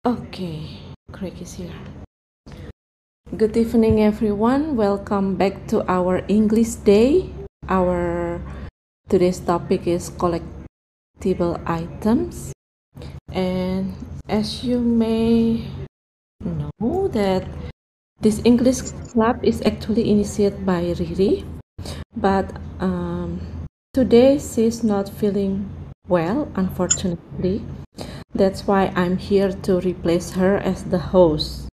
Okay, Craig is here. Good evening, everyone. Welcome back to our English day. Our today's topic is collectible items, and as you may know, that this English club is actually initiated by Riri, but um, today she's not feeling well, unfortunately. That's why I'm here to replace her as the host.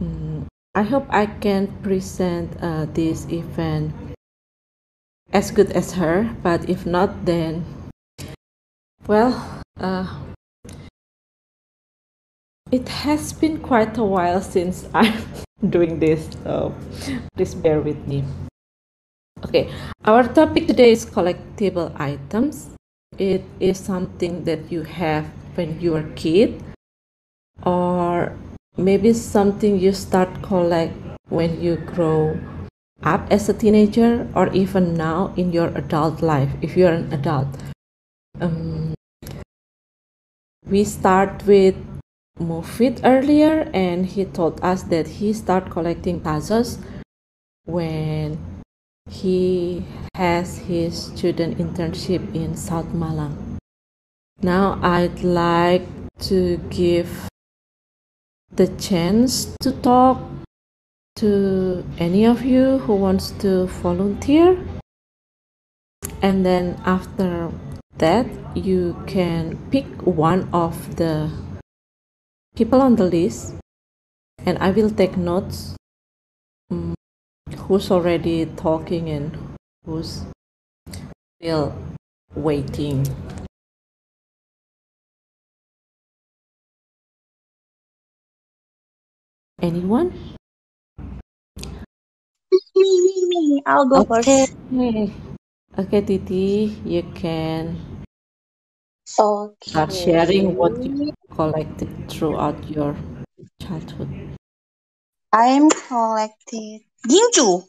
Mm, I hope I can present uh, this event as good as her, but if not, then, well, uh, it has been quite a while since I'm doing this, so please bear with me. Okay, our topic today is collectible items. It is something that you have when you were a kid, or maybe something you start collect when you grow up as a teenager, or even now in your adult life if you're an adult. Um, we start with Mufid earlier, and he told us that he start collecting puzzles when he has his student internship in South Malang. Now I'd like to give the chance to talk to any of you who wants to volunteer and then after that you can pick one of the people on the list and I will take notes um, who's already talking and who's still waiting. Anyone? Me, me, me. I'll go Okay. first. Okay, Titi, you can Okay. start sharing what you collected throughout your childhood. I'm collecting ginju.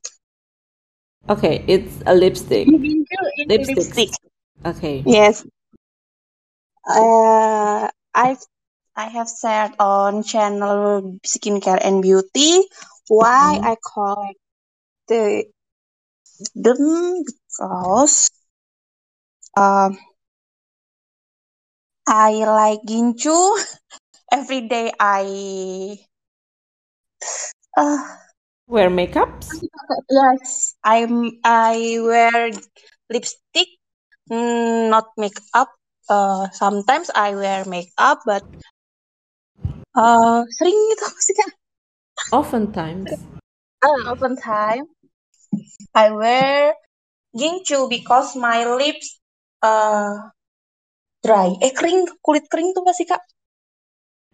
Okay, it's a lipstick. Ginju in Lipsticks. lipstick. Okay. Yes. Uh, I've I have said on channel skincare and beauty why Mhm. I collect the them because um I like ginju. Every day I uh Wear makeups? yes I'm I wear lipstick Mm, not makeup. Uh, sometimes I wear makeup, but uh, sering gitu sih kak. Oftentimes. Uh, often time I wear ginju because my lips uh dry. Eh kering, kulit kering tuh pasti kak.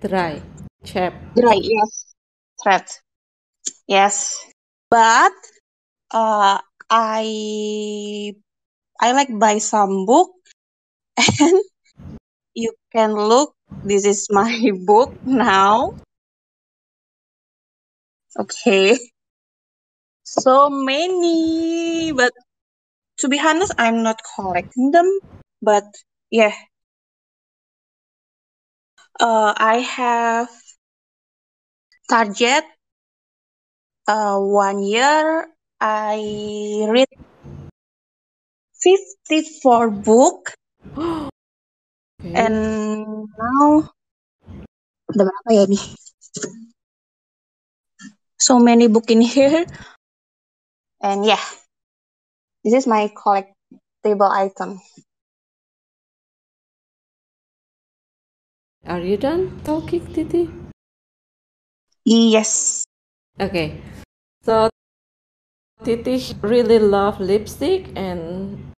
Dry. Chap. Dry, yes. Thread, yes. But uh, I I like buy some book and you can look. This is my book now. Okay. So many, but to be honest, I'm not collecting them. But yeah, uh, I have target. Uh, one year I read 54 book, Okay. and now ada berapa ya nih? So many book in here, and yeah, this is my collectible item. Are you done talking, Titi? Yes, Okay. So Titi really love lipstick and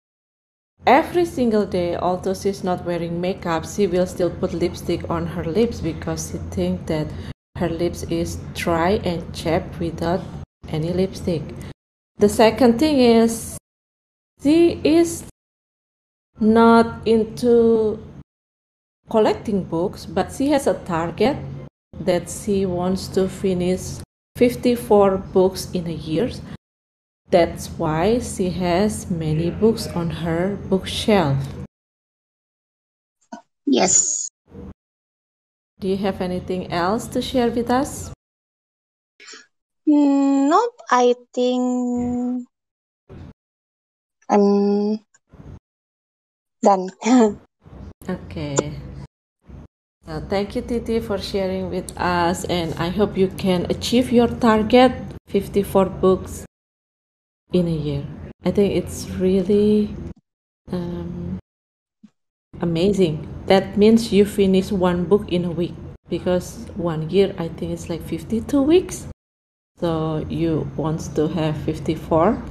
every single day, although she's not wearing makeup, she will still put lipstick on her lips because she thinks that her lips is dry and chapped without any lipstick. The second thing is she is not into collecting books, but she has a target that she wants to finish 54 books in a year. That's why she has many books on her bookshelf. yes. Do you have anything else to share with us? Mm, nope, I think I'm done. Okay. So thank you, Titi, for sharing with us, and I hope you can achieve your target 54 books in a year. I think it's really um, amazing. That means you finish one book in a week because one year I think it's like 52 weeks. So you want to have 54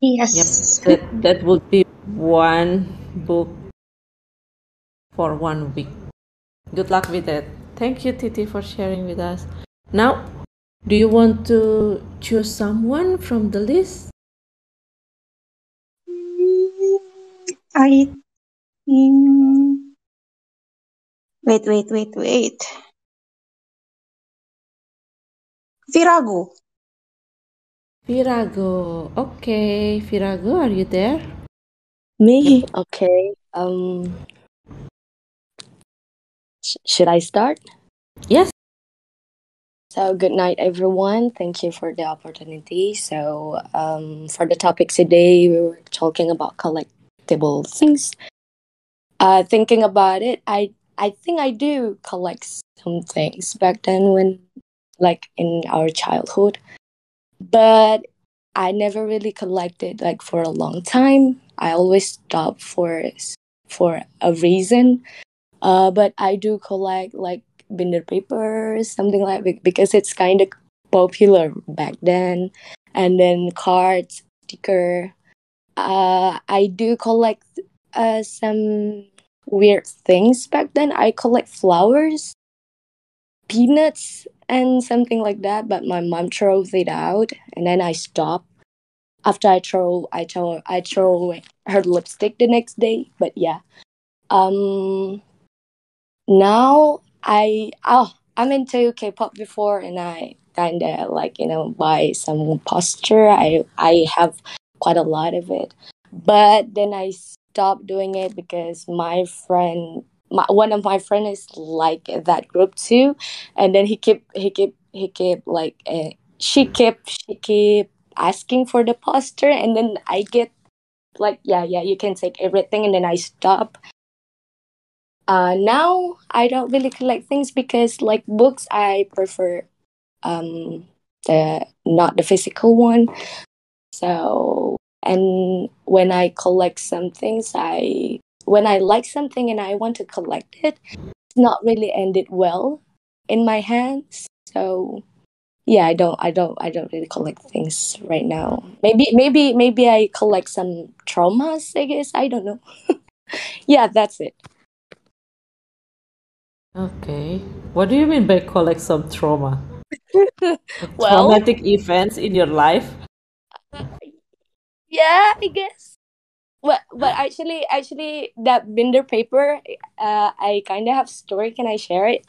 yes. Yep, that that would be one book for one week. Good luck with that. Thank you, Titi, for sharing with us. Now, do you want to choose someone from the list? I think. Wait, wait, wait, wait. Virago. Virago. Okay, Virago, are you there? Me? Okay. Um sh- should I start? Yes. So good night everyone. Thank you for the opportunity. So um for the topic today we were talking about collectible things. Uh thinking about it, I I think I do collect some things back then when like in our childhood. But I never really collected like for a long time. I always stop for for a reason. Uh, but I do collect like binder papers, something like because it's kind of popular back then, and then cards, sticker. Uh, I do collect uh some weird things back then. I collect flowers, peanuts, and something like that. But my mom throws it out, and then I stop after I throw I throw I throw her lipstick the next day. But yeah. Um now I oh I'm into K pop before and I kinda like, you know, buy some poster. I I have quite a lot of it. But then I stopped doing it because my friend my, one of my friend is like that group too and then he kept he kept he kept like uh, she kept she kept asking for the poster and then I get like yeah yeah you can take everything and then I stop. Uh, now I don't really collect things because like books I prefer um the not the physical one. So and when I collect some things I when I like something and I want to collect it, it's not really ended well in my hands. So yeah i don't i don't i don't really collect things right now maybe maybe maybe i collect some traumas i guess i don't know yeah that's it Okay. What do you mean by collect some trauma? well Traumatic events in your life? yeah i guess well but actually actually that binder paper uh i kind of have story can i share it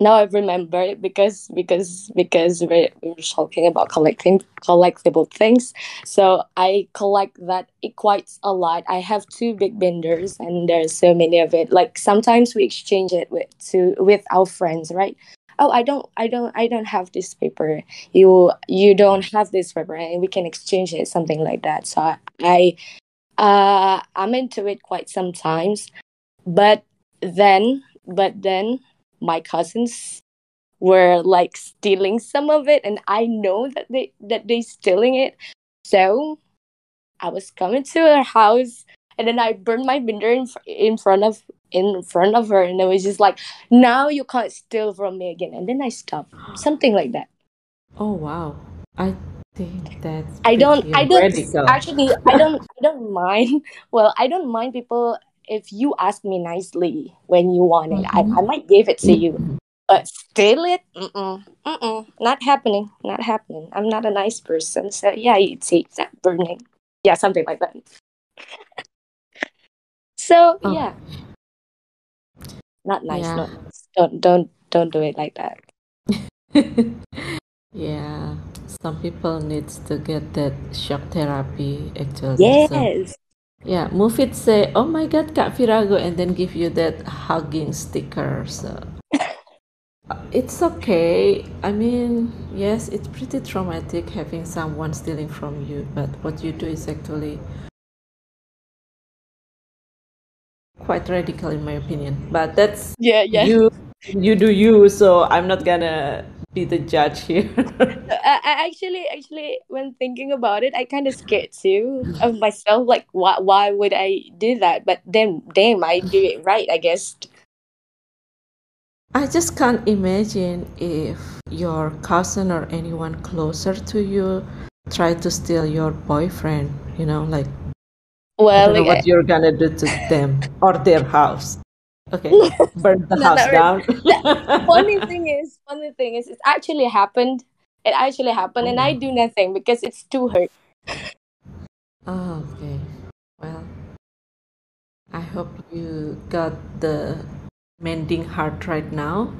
now I remember it because because because we're, we're talking about collecting collectible things. So I collect that quite a lot. I have two big binders, and there's so many of it. Like sometimes we exchange it with to with our friends, right? Oh, I don't, I don't, I don't have this paper. You you don't have this paper, and we can exchange it, something like that. So I, I uh, I'm into it quite sometimes, but then but then my cousins were like stealing some of it and i know that they that they stealing it. So i was coming to her house and then i burned my binder in, in front of in front of her and it was just like now you can't steal from me again. And then i stopped. Something like that. Oh wow. I think that's i don't i don't radical. actually i don't i don't mind. Well i don't mind people if you ask me nicely when you want it I, I mm-hmm. might give it to you mm-hmm. but steal it mm-mm, mm-mm, not happening not happening i'm not a nice person so yeah you take that burning yeah something like that so Oh. yeah not nice Yeah. not nice. don't don't don't do it like that yeah. Some people needs to get that shock therapy actually. So Yeah, Mufid say, "Oh my God, Kak Virago," and then give you that hugging sticker. So it's okay. I mean, yes, it's pretty traumatic having someone stealing from you, but what you do is actually quite radical in my opinion. But that's Yeah, yeah. you you do you, so I'm not gonna be the judge here. I, I actually actually when thinking about it, I kind of scared too of myself. Like, why why would I do that? But then, damn, I do it right. I guess. I just can't imagine if your cousin or anyone closer to you try to steal your boyfriend, you know, like I Well, don't know like, what you're gonna do to them or their house. Okay, burn the No, house not down. funny thing is, funny thing is, it actually happened. It actually happened, and I oh. do nothing because it's too hurt. Oh, okay. Well, I hope you got the mending heart right now.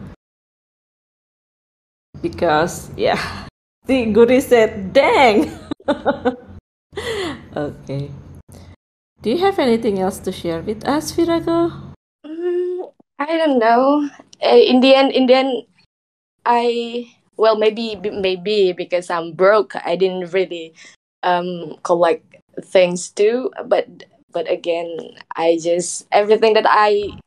Because, yeah, see, Guri said, dang! okay. Do you have anything else to share with us, Virago? I don't know. Uh, in the end, in the end, I well maybe maybe because I'm broke, I didn't really um collect things too. But but again, I just everything that I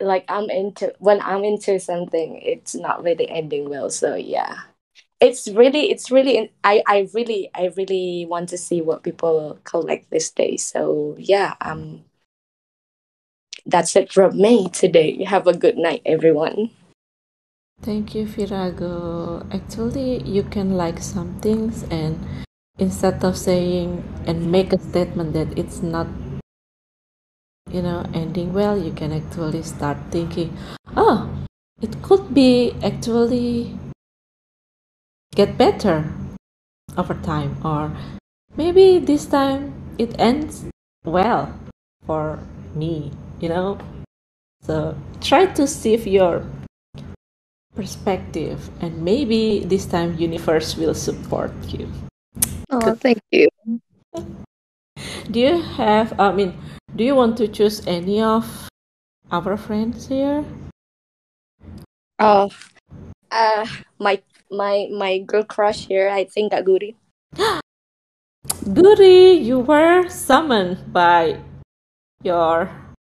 like I'm into when I'm into something, it's not really ending well. So yeah. It's really it's really I I really I really want to see what people collect these days. So yeah, um that's it from me today. Have a good night everyone. Thank you, Virago. Actually, you can like some things and instead of saying and make a statement that it's not, you know, ending well, you can actually start thinking, oh, it could be actually get better over time, or maybe this time it ends well for me, you know. So try to shift your perspective and maybe this time universe will support you Oh, thank you. do you have i mean do you want to choose any of our friends here Oh, uh, my my my girl crush here. I think that Guri. Guri, you were summoned by your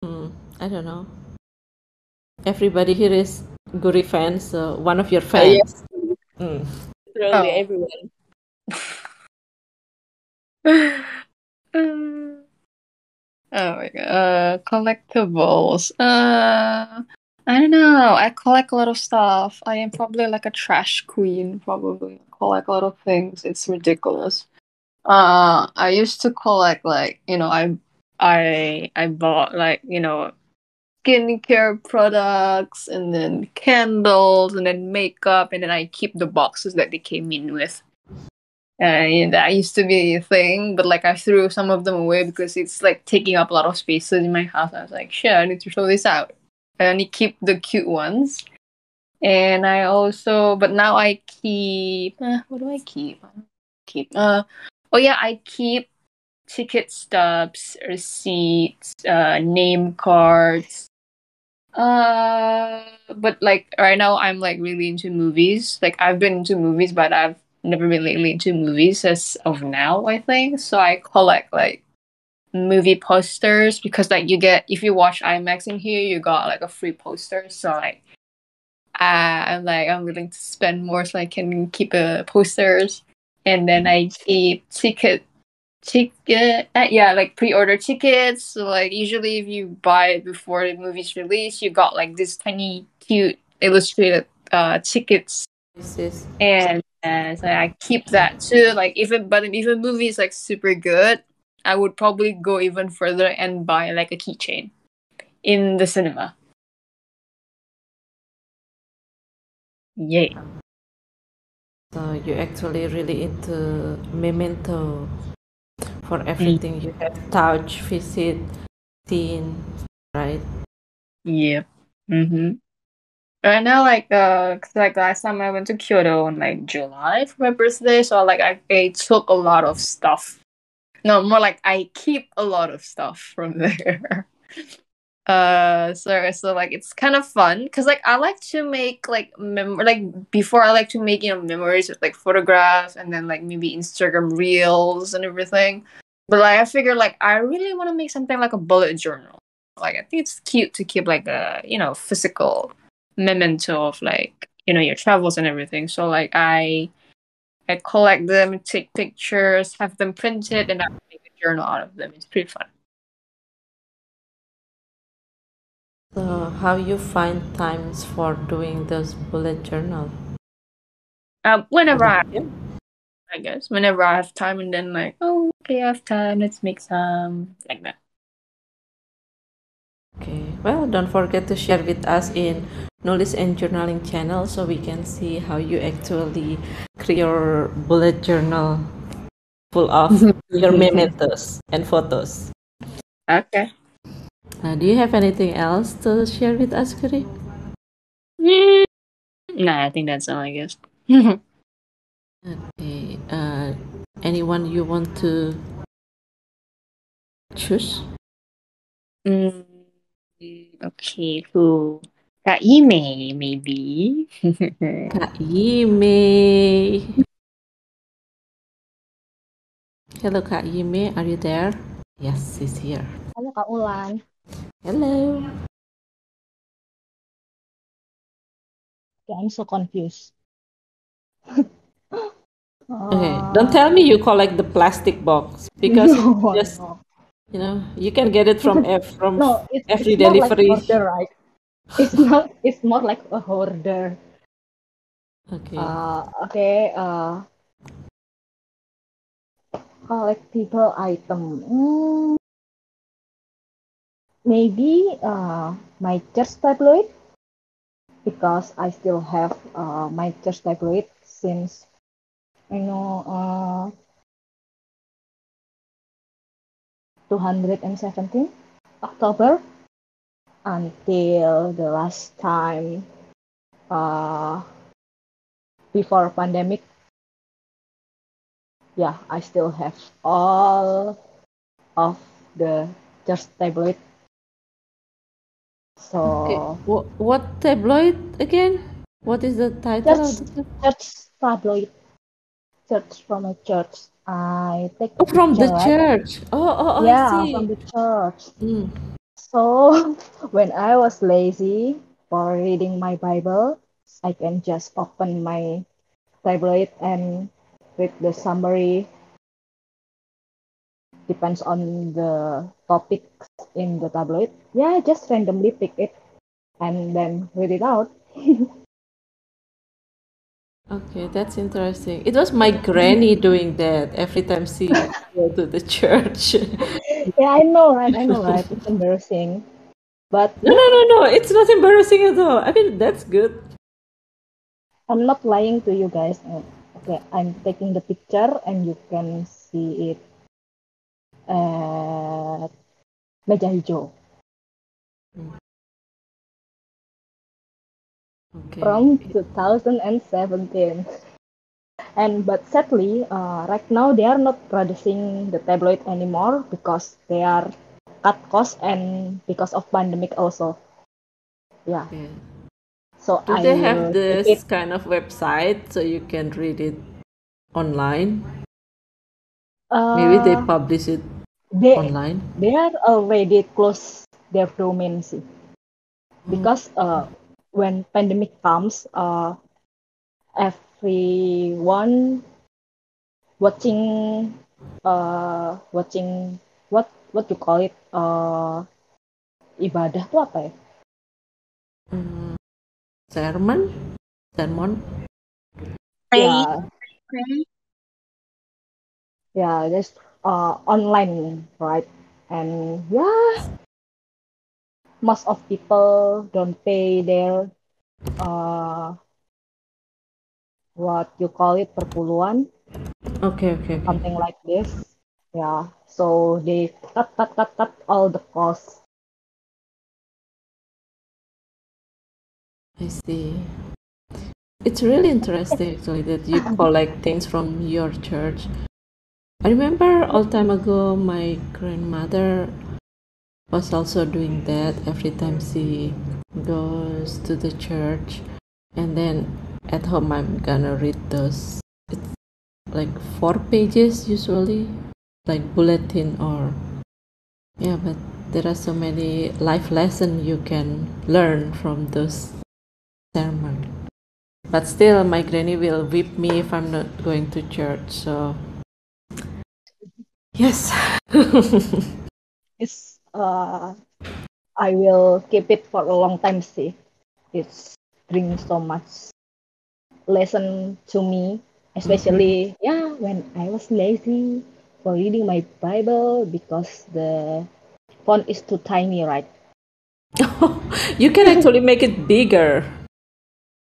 hmm, i don't know everybody here is Guri fans so one of your fans yes. Hmm. Literally Oh. everyone. Mm. oh my god. Uh, collectibles. Uh, I don't know. I collect a lot of stuff. I am probably like a trash queen, probably. Collect a lot of things. It's ridiculous. Uh, I used to collect like, you know, I I I bought like, you know, skincare products and then candles and then makeup and then I keep the boxes that they came in with. And that used to be a thing, but like I threw some of them away because it's like taking up a lot of spaces in my house. I was like, shit, I need to throw this out. I only keep the cute ones. And I also, but now I keep, uh, what do I keep? I keep, uh, oh yeah, I keep ticket stubs, receipts, uh, name cards. Uh, but like right now, I'm like really into movies. Like I've been into movies, but I've never been lately into movies as of now. I think so. I collect like movie posters because like you get if you watch IMAX in here, you got like a free poster. So like, I'm like I'm willing to spend more so I can keep uh, posters, and then I keep ticket ticket uh, yeah like pre-order tickets so like usually if you buy it before the movie's release you got like this tiny cute illustrated uh tickets this is and uh, so I keep that too. Like even but if a movie is like super good, I would probably go even further and buy like a keychain in the cinema. Yay! so you're actually really into memento for everything you have touch visit seen right Yep. Mm-hmm. Right now, like uh, 'cause, like last time I went to Kyoto in like July for my birthday, so like I, I took a lot of stuff no, more like I keep a lot of stuff from there. Uh so so like it's kind of fun because like i like to make like mem- like before i like to make you know memories with like photographs and then like maybe instagram reels and everything. But like i figure like i really want to make something like a bullet journal. Like i think it's cute to keep like a you know physical memento of like you know your travels and everything. So like i i collect them take pictures have them printed and i make a journal out of them. It's pretty fun So, how you find times for doing this bullet journal? uh, whenever I, I guess whenever I have time and then like oh okay I have time let's make some like that Okay. Well, don't forget to share with us in Knowledge and Journaling channel so we can see how you actually create your bullet journal full of your mementos and photos. okay Uh, do you have anything else to share with us, Guri? Mm, nah I think that's all I guess Okay. Uh, anyone you want to choose? Mm, okay who Kak Ime maybe Kak Yime. Hello, Kak Yime. Are you there? Yes, she's here. Halo Kak Ulan. Hello. I'm so confused. Okay, don't tell me you collect the plastic box because no, just no. you know you can get it from F from No, it's, every it's more like delivery. hoarder, right? It's not. It's more like a hoarder. Okay. Uh, okay. Uh, collectible item. Mm, maybe uh, my church tabloid because I still have uh, my church tabloid since you know uh, 217 October until the last time uh, before pandemic. Yeah i still have all of the church tabloid so Okay. What what tabloid again? What is the title of Church. the church tabloid church from a church i take Oh, from the right? church. Oh, oh, oh, yeah I see. from the church Mm. so when i was lazy for reading my bible i can just open my tabloid and read the summary depends on the topics in the tabloid yeah I just randomly pick it and then read it out Okay, that's interesting. It was my granny doing that every time she go to the church. yeah i know right i know right it's embarrassing but No, no, no, no. It's not embarrassing at all. I mean, that's good. i'm not lying to you guys Uh, okay i'm taking the picture and you can see it at meja hijau from 2017 and but sadly uh, right now they are not producing the tabloid anymore because they are cut cost and because of pandemic also yeah Okay. so Do I they have this it kind of website so you can read it online? Maybe they uh, publish it they online. they are already close their domain see. because uh, when pandemic comes uh, everyone watching uh, watching what what you call it uh, ibadah tuh apa ya Mm, sermon? Sermon? Pray, yeah pray. yeah just uh, online right and yeah most of people don't pay their uh, what you call it perpuluhan Okay, okay, okay. something like this yeah so they cut cut cut cut all the costs I see. It's really interesting actually that you collect things from your church. I remember all time ago my grandmother was also doing that every time she goes to the church. And then at home I'm gonna read those. It's like four pages usually like bulletin or yeah but there are so many life lessons you can learn from those sermon. But still my granny will whip me if i'm not going to church so yes It's uh, I will keep it for a long time. See, it's bring so much lesson to me, especially yeah when I was lazy for reading my Bible because the font is too tiny, right? you can actually make it bigger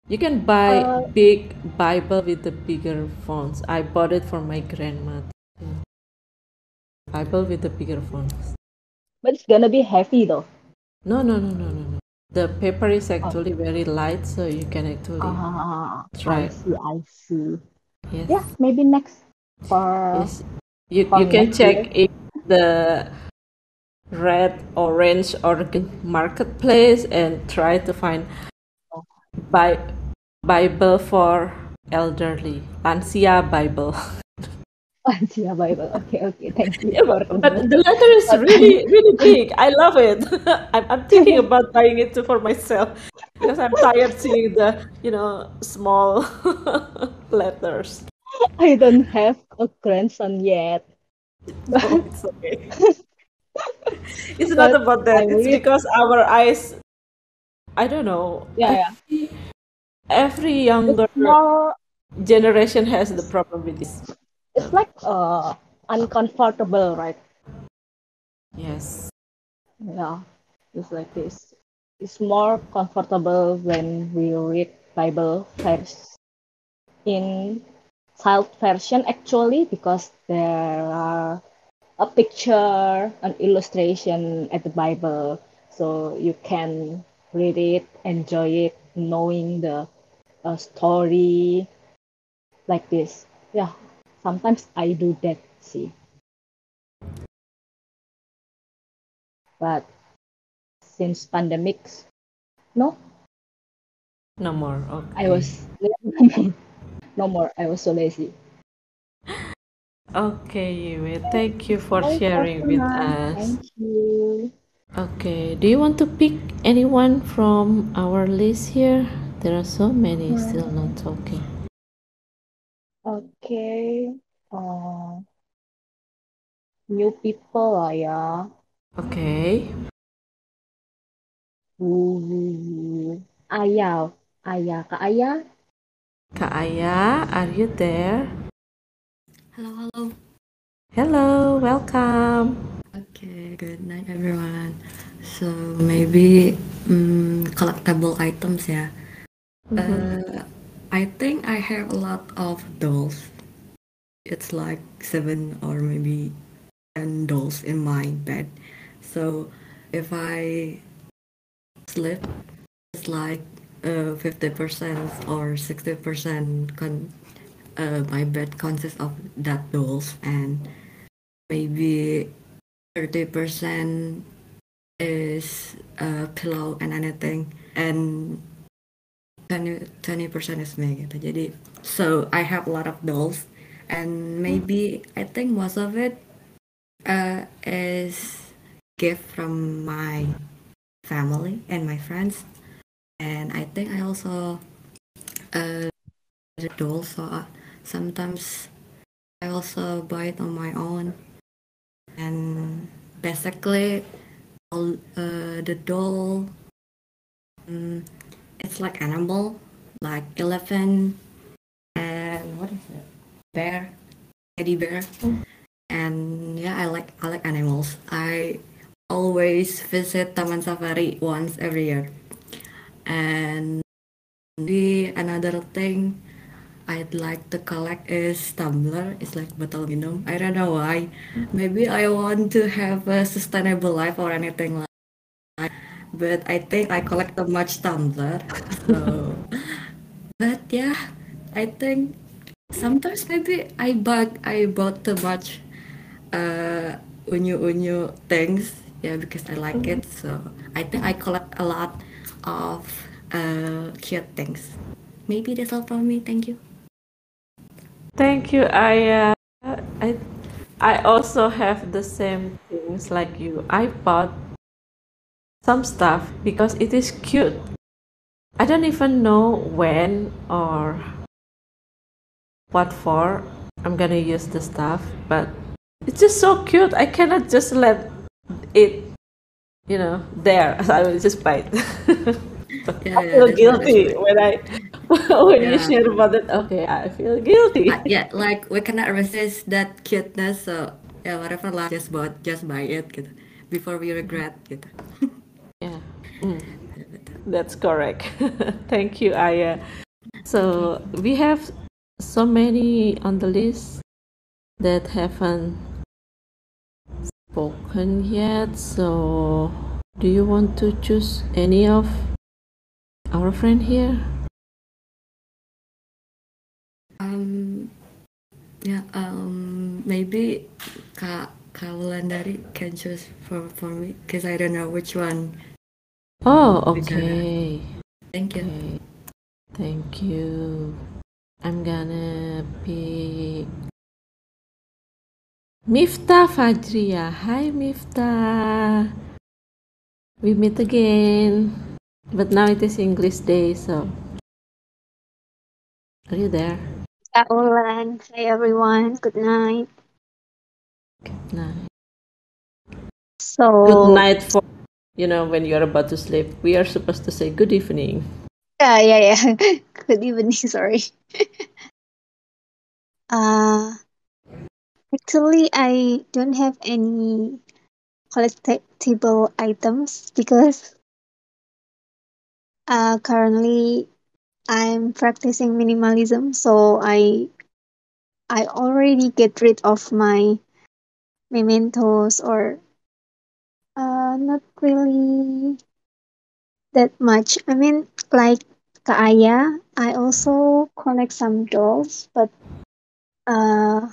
you can buy Uh, big bible with the bigger fonts i bought it for my grandma too. Bible with the bigger font. But it's gonna be heavy though. no no no no no no. The paper is actually very light so you can actually Ah, try I see, I see. yes. Yeah, maybe next for yes. You, for you can check year. if the red orange or marketplace and try to find Bi- bible for elderly. Lansia bible Lansia Bible. Okay, okay. Thank you. Yeah, but, but the letter is really really big. I love it. I'm, I'm thinking about buying it for myself because i'm tired seeing the you know small letters. I don't have a grandson yet, oh but it's okay. It's not but about I that it's because our eyes i don't know. Yeah, yeah. every, every younger small, generation has the problem with this it's like uh uncomfortable, right? yes Yeah, it's like this. It's more comfortable when we read Bible first in child version actually because there are a picture, an illustration at the Bible, so you can read it, enjoy it, knowing the uh, story like this. Yeah, sometimes I do that. See, but since pandemics, no, no more I was no more. I was so lazy. okay Yue, thank you for Bye, sharing with us Thank you. Okay, do you want to pick anyone from our list here? There are so many still not talking. Okay. Uh, new people lah ya. Okay, Uh, Ayah, Ayah, Kak Ayah. Kak Aya, are you there? Hello, hello. Hello, welcome. Okay, good night everyone. So maybe mm, collectible items ya. Uh, I think I have a lot of dolls. It's like seven or maybe ten dolls in my bed. So if I sleep, it's like uh, 50% or 60% con- uh, my bed consists of that dolls and maybe 30% is uh, pillow and anything and 20 percent is me gitu jadi so I have a lot of dolls and maybe I think most of it uh, is gift from my family and my friends. And I think I also uh, the dolls so uh, sometimes I also buy it on my own. And basically all uh, the doll um, it's like animal like elephant and what is it bear teddy bear and yeah i like i like animals i always visit taman safari once every year and the another thing I'd like to collect is tumbler. It's like bottle minum. I don't know why. Maybe I want to have a sustainable life or anything like. But I think I collect too much tumbler. So, but yeah, I think sometimes maybe I bought I bought too much uh unyu unyu things yeah because I like it so I think I collect a lot of uh cute things maybe that's all from me thank you Thank you. I uh, I I also have the same things like you. I bought some stuff because it is cute. I don't even know when or what for I'm gonna use the stuff, but it's just so cute. I cannot just let it, you know, there. I will just buy it. Yeah, I feel guilty when I when you share about it. Okay, I feel guilty. Uh, yeah like we cannot resist that cuteness so yeah whatever lah just bought just buy it gitu before we regret gitu Yeah, mm, that's correct. Thank you, Aya. So we have so many on the list that haven't spoken yet. So, do you want to choose any of our friend here? um yeah um maybe kak kak Wulandari can choose for for me because I don't know which one Oh, okay. thank you Okay. Thank you. I'm gonna be Miftah Fajria. Hi, Miftah. We meet again. But now it is English day, so are you there? Kak Ulan. Hi everyone. Good night. Good night. So good night for you know when you're about to sleep. We are supposed to say good evening. yeah, yeah, yeah. Good evening. Sorry. Uh, actually, I don't have any collectible items because uh currently I'm practicing minimalism, so I I already get rid of my mementos or uh not really that much. I mean, like Kak Aya, I also collect some dolls, but uh,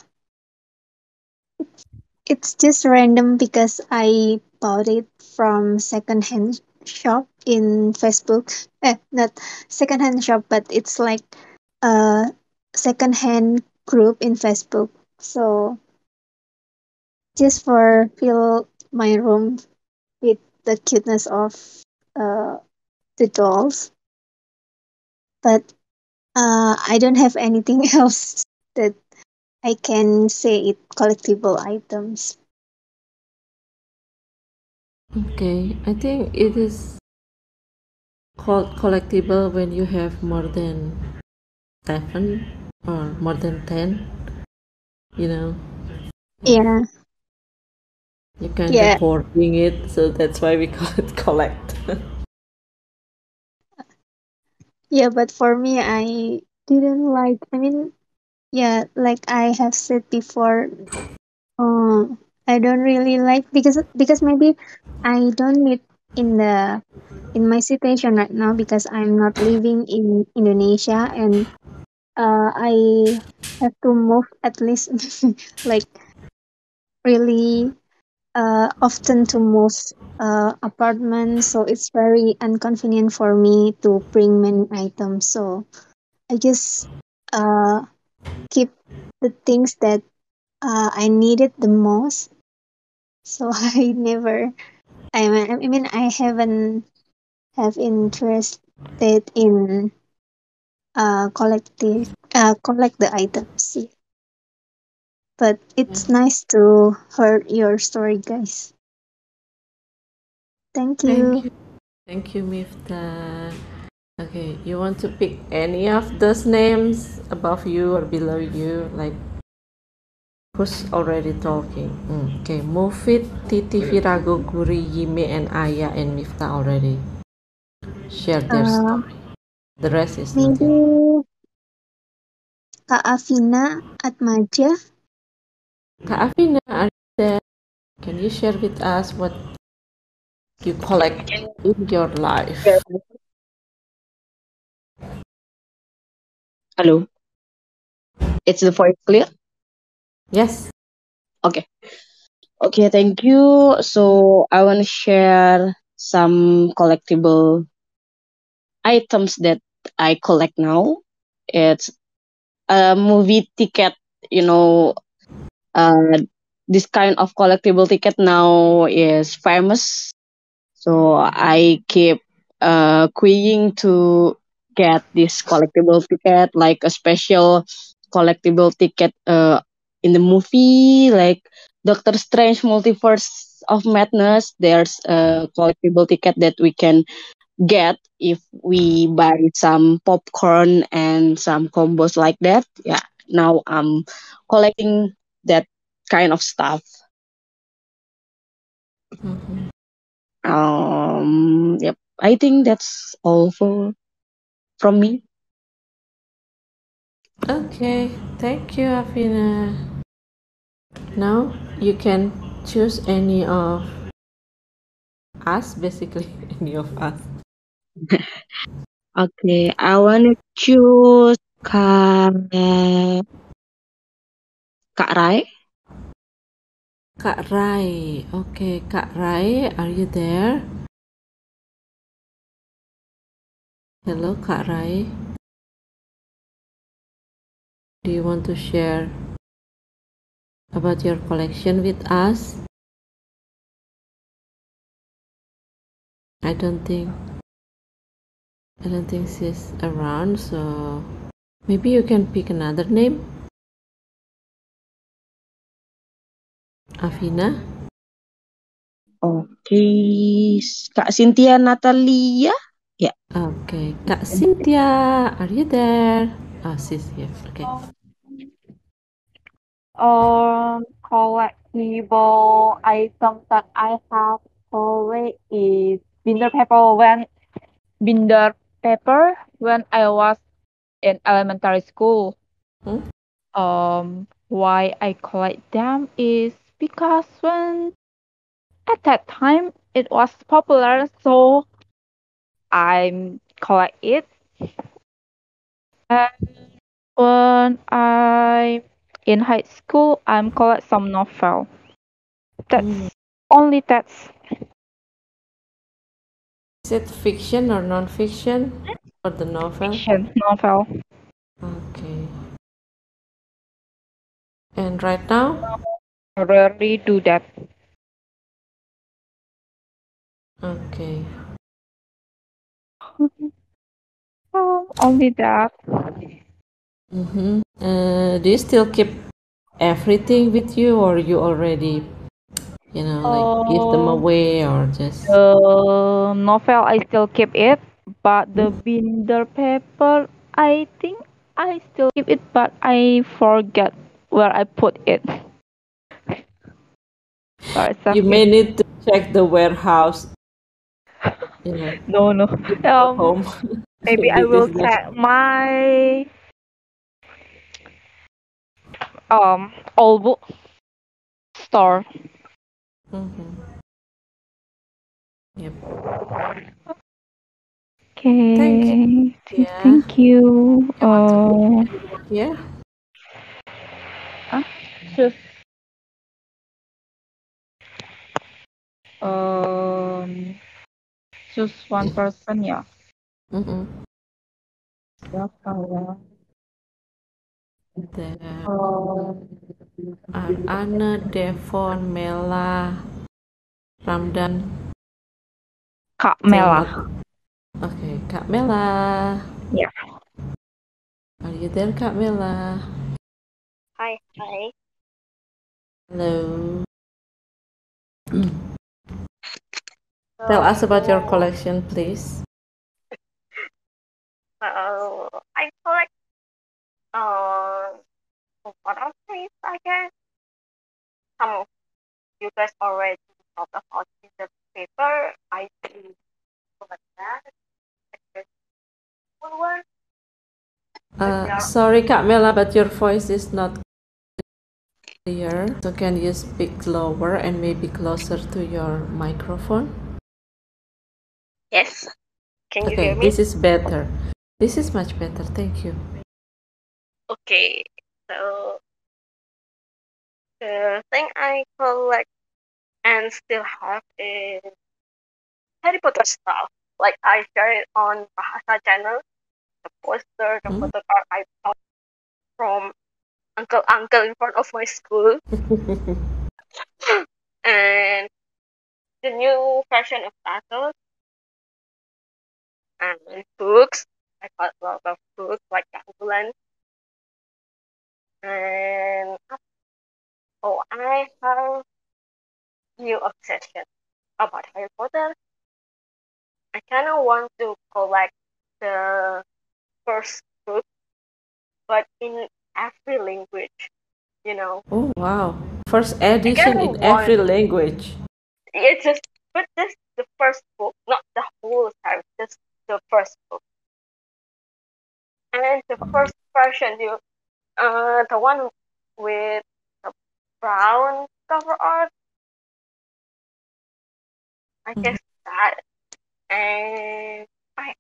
it's just random because I bought it from secondhand shop in Facebook. Eh, not secondhand shop, but it's like a secondhand group in Facebook. So just for fill my room with the cuteness of uh the dolls. But Uh, I don't have anything else that I can say it collectible items. Okay, I think it is called collectible when you have more than seven or more than ten. You know, Yeah, you can yeah. of hoarding it, so that's why we call it collect. yeah. But for me, I didn't like. I mean, yeah, like I have said before, um, I don't really like because because maybe I don't need in the in my situation right now because I'm not living in Indonesia and uh I have to move at least like really uh, often to move uh, apartments, so it's very inconvenient for me to bring many items. So I just uh, keep the things that uh, I needed the most. So I never, I mean, I mean, I haven't have interested in uh, collective uh, collect the items. Yeah. But it's nice to hear your story, guys. Thank Thank you. you. Thank you, Miftah. Okay, you want to pick any of those names above you or below you? Like, who's already talking? Mm, okay, Mufid, Titi, Virago, Guri, Yime, and Aya, and Miftah already share their Uh, story. The rest is maybe until Kak Afina Atmaja. Kak Afina, there? Can you share with us what you collect in your life? Hello. It's the voice clear? Yes. Okay. Okay, thank you. So I want to share some collectible items that I collect now. It's a movie ticket, you know, uh, this kind of collectible ticket now is famous. So I keep uh, queuing to get this collectible ticket, like a special collectible ticket uh, in the movie, like Doctor Strange Multiverse of Madness. There's a collectible ticket that we can get if we buy some popcorn and some combos like that. Yeah, now I'm collecting that kind of stuff. Mhm. Um, yep. I think that's all for from me. Okay, thank you, Afina. Now you can choose any of us, basically any of us. Okay, I wanna choose Kak Kak Rai. Kak Rai. Okay, Kak Rai, are you there? Hello, Kak Rai. Do you want to share about your collection with us? I don't think I don't think she's around, so maybe you can pick another name. Afina? Oke, Kak Cynthia Natalia. Ya, Okay, Kak Cynthia, are you there? Oh, she's here. Okay. Um, collectible item that I have always is binder paper when binder paper when I was in elementary school. Hmm? Um, why I collect them is because when at that time it was popular, so I collect it. And when I in high school, I'm collect some novel. That's Mm. only that's Is it fiction or non-fiction for the novel? fiction novel. Okay. And right now? Rarely do that. Okay. Um, only that. Mm-hmm. Uh, do you still keep everything with you, or you already, you know, like give them Uh, away, or just? the novel I still keep it, but the binder paper I think I still keep it, but I forget where I put it. You may need to check the warehouse, you know, No, no. Um, home. maybe I will check my um old book store. Mm-hmm. Yep. Okay. Thank you. Yeah. Thank you. Want to Uh, huh? Just um, just one person ya. Mm-hmm. Siapa ya? There Um, are Anna, Devon, Mela, Ramdan, Kak Mela. Zelma. Okay, Kak Mela. Yeah. Are you there, Kak Mela? Hi, hi. Hello. Tell us about your collection, please. Uh, I collect uh photo frames, I guess. Some of you guys already talked about the paper. I do collect that. One one. Uh, sorry, Kak Mela, but your voice is not clear. So can you speak lower and maybe closer to your microphone? Can you Okay, hear me? this is better. This is much better. Thank you. Okay. So the thing I collect and still have is Harry Potter stuff. Like I share it on Bahasa channel. The poster, the Hmm? photocard I bought from uncle uncle in front of my school, and the new version of titles and books. I got a lot of books like Ambulance. And oh, I have new obsession about Harry Potter. I kind of want to collect the first book, but in every language. You know, Oh wow. First edition in every language. it's just but this the first book, not the whole series, just the first book. And the first version, you, uh, the one with the brown cover art. I Mhm. guess that, and I,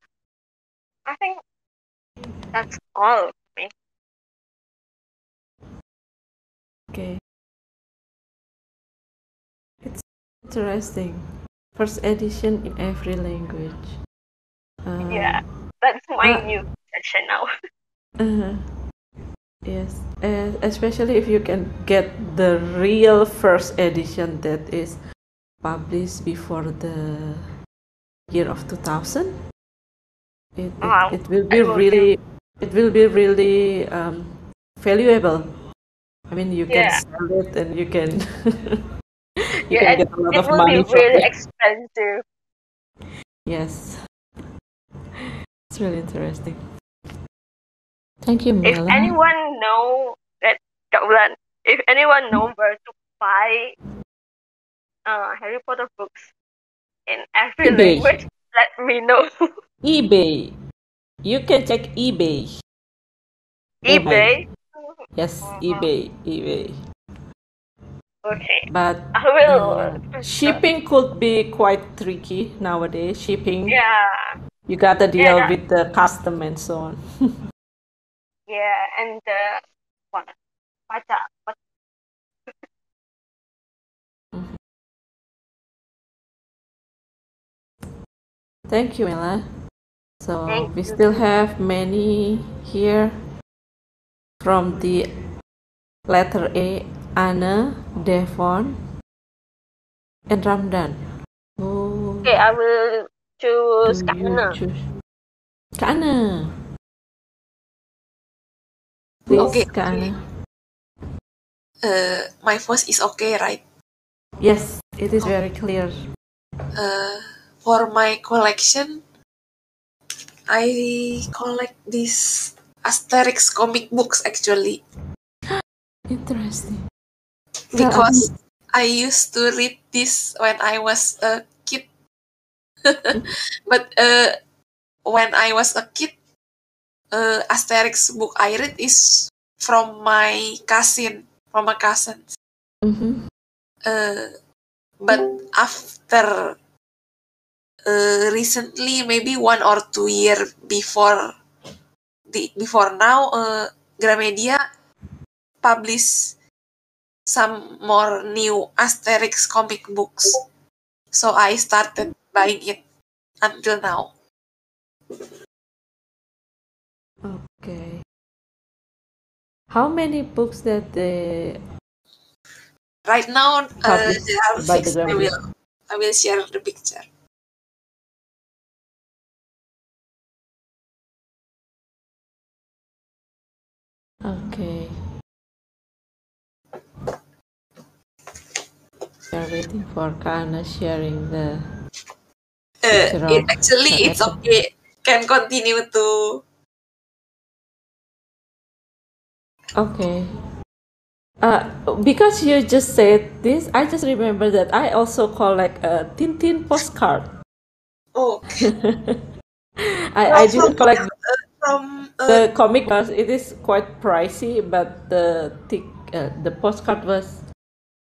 I think that's all of me. Okay. It's interesting. First edition in every language. Yeah, that's my uh, new obsession now. uh-huh. yes, uh, especially if you can get the real first edition that is published before the year of 2000. It, it, Wow, it will be will really, it will be really um, valuable. I mean, you can Yeah. sell it and you can you Yeah, can get a lot it of will money be really it. expensive. Yes, it's really interesting. Thank you, If anyone know that Kaulan, if anyone know where to buy uh, Harry Potter books in every eBay. language, let me know. eBay. You can check eBay. eBay. Yes, eBay, eBay. Okay, But I will. uh, shipping could be quite tricky nowadays. Shipping, Yeah, you gotta deal that- with the custom and so on. yeah, and the what? Baca, what? Thank you, Mela. So Thank we you. still have many here from the letter A, Anna, Devon, and Ramdan. Who Okay, I will choose do you Kana. choose? Kana. Please, Okay. Kana. Uh, my voice is okay, right? Yes, it is very clear. Uh, for my collection, I collect these Asterix comic books actually Interesting. Because I used to read this when I was a kid. but uh, when I was a kid, uh, Asterix book I read is from my cousin, from my cousins. Mhm. Uh, but after uh, recently, maybe one or two year before the before now, uh, Gramedia publish some more new Asterix comic books. So I started buying it until now. Okay. How many books that they Right now, uh, there are by the six. I will I will share the picture. Okay. We are waiting for Kana sharing the Uh, it, actually, it's okay. Can continue to Okay. Uh, because you just said this, I just remember that I also collect a Tintin postcard. oh I, I didn't collect from uh, the comic because it is quite pricey, but the tic, uh, the postcard was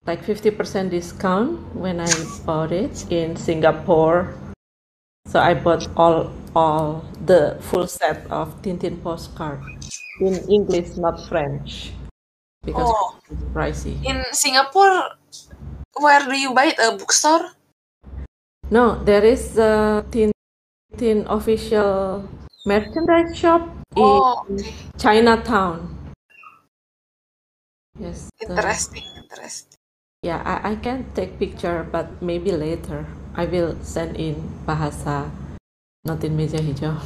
like 50% discount when I bought it in Singapore. So I bought all all the full set of Tintin postcard in English, not French. because Oh, it's pricey. in Singapore, where do you buy it? A bookstore? No, there is a teen official merchandise shop in Oh, okay. Chinatown. Yes. Interesting, interesting. Yeah, I, I can take picture, but maybe later I will send in bahasa, not in meja hijau.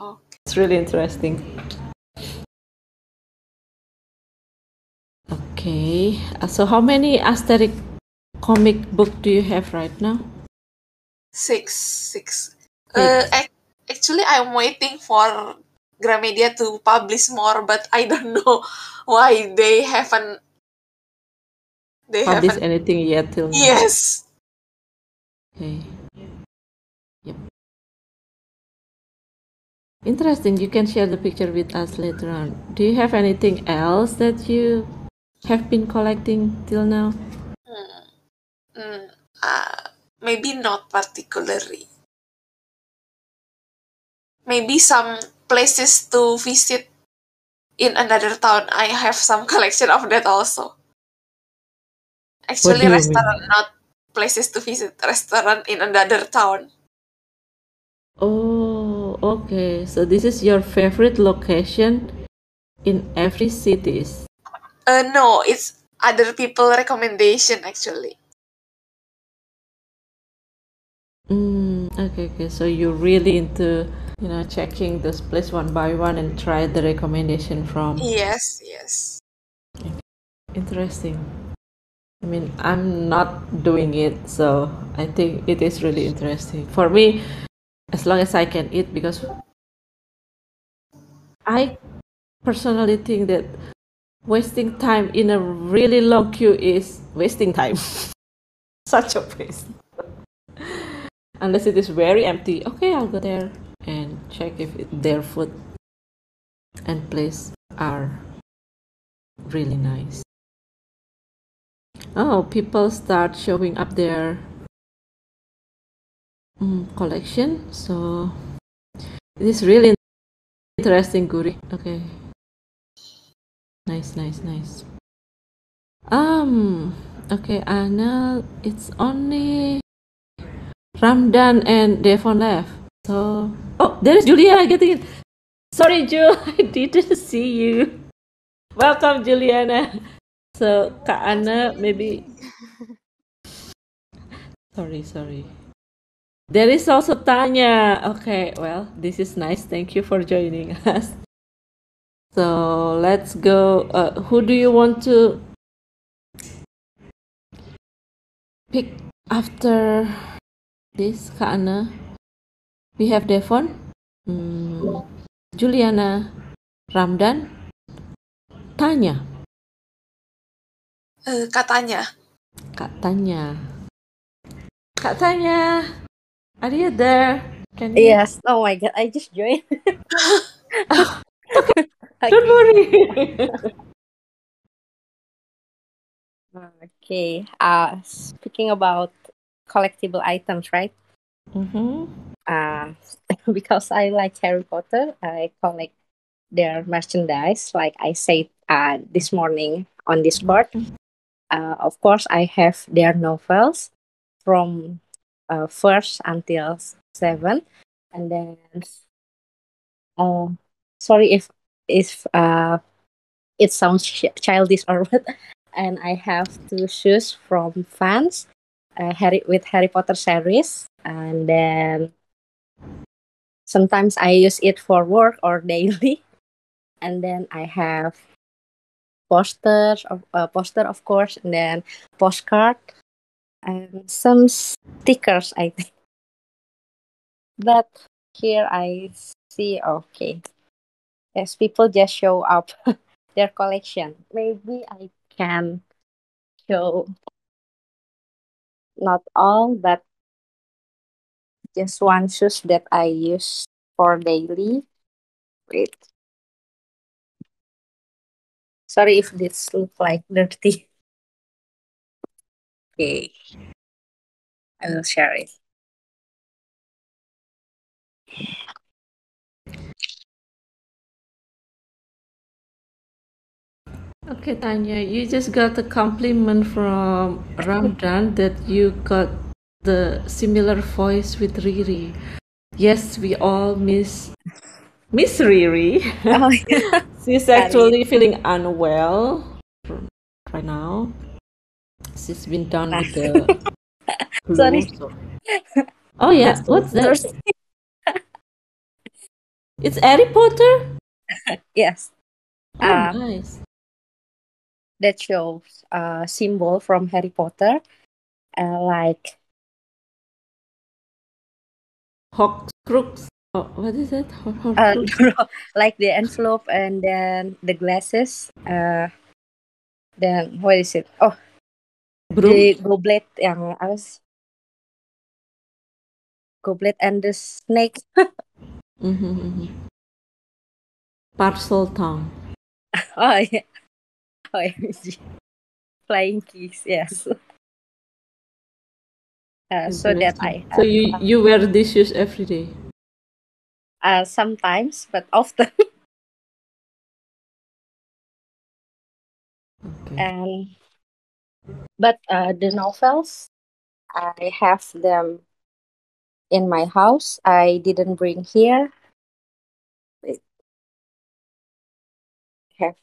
Okay. It's really interesting. Okay, uh, so how many Asterix comic book do you have right now? Six, six. Uh, ac- actually, I'm waiting for Gramedia to publish more, but I don't know why they haven't. They Publish haven't. anything yet till now? Yes. Okay. Yep. Interesting. You can share the picture with us later on. Do you have anything else that you have been collecting till now? Mm, uh, maybe not particularly. Maybe some places to visit in another town. I have some collection of that also. Actually, you mean? restaurant, not places to visit. Restaurant in another town. Oh, okay. So this is your favorite location in every cities. Uh, no, it's other people recommendation actually. Mm, okay, okay. So you're really into, you know, checking this place one by one and try the recommendation from. Yes, yes. Interesting. I mean, I'm not doing it, so I think it is really interesting. For me, as long as I can eat, because I personally think that wasting time in a really long queue is wasting time. Such a waste. Unless it is very empty, okay, I'll go there and check if it, their food and place are really nice. Oh, people start showing up their mm, collection. So it is really interesting, Guri. Okay. Nice, nice, nice. Um. Okay, Anna. It's only Ramdan and Devon left. So oh, there is Julia getting in. Sorry, Jul, I didn't see you. Welcome, Juliana. So Kak Anna, maybe. Sorry, sorry. There is also Tanya. Okay, well, this is nice. Thank you for joining us. So let's go. Uh, who do you want to pick after this, Kak Anna? We have Devon, mm, Juliana, Ramdan, Tanya. Uh, katanya. Kak Tanya. Are you there? Can you? Yes. Oh my god, I just joined. Don't worry. okay. Uh speaking about collectible items, right? mm-hmm. Uh because I like Harry Potter, I collect their merchandise, like I said uh this morning on Discord. Uh, of course, I have their novels from uh, first until seven, and then uh, sorry if if uh, it sounds childish or what. And I have two shoes from fans, uh, Harry with Harry Potter series, and then sometimes I use it for work or daily. And then I have posters uh, poster of course and then postcard and some stickers i think. But here i see okay. Yes people just show up their collection. Maybe i can show not all but just one shoes that i use for daily. Wait Sorry if this look like dirty. Okay. I will share it. Okay, Tanya, you just got a compliment from Ramdan that you got the similar voice with Riri. Yes, we all miss Miss Riri. Oh, yeah. She's actually feeling unwell right now. She's been done with the flu. Sorry. so- Oh yeah, what's that? It's Harry Potter. yes. Oh, Um, nice. that shows a symbol from Harry Potter, uh, like Horcrux. Oh, what is that? Uh, like the envelope and then the glasses. Uh, then what is it? Oh, Broom. the goblet yang apa sih? Goblet and the snake. Mhm, mhm. Parseltongue. oh yeah. Oh yeah. Flying keys. Yes. Uh, so that I So you you wear these shoes every day. Uh, sometimes, but often. and but uh, the novels I have them in my house. I didn't bring here. Wait. Have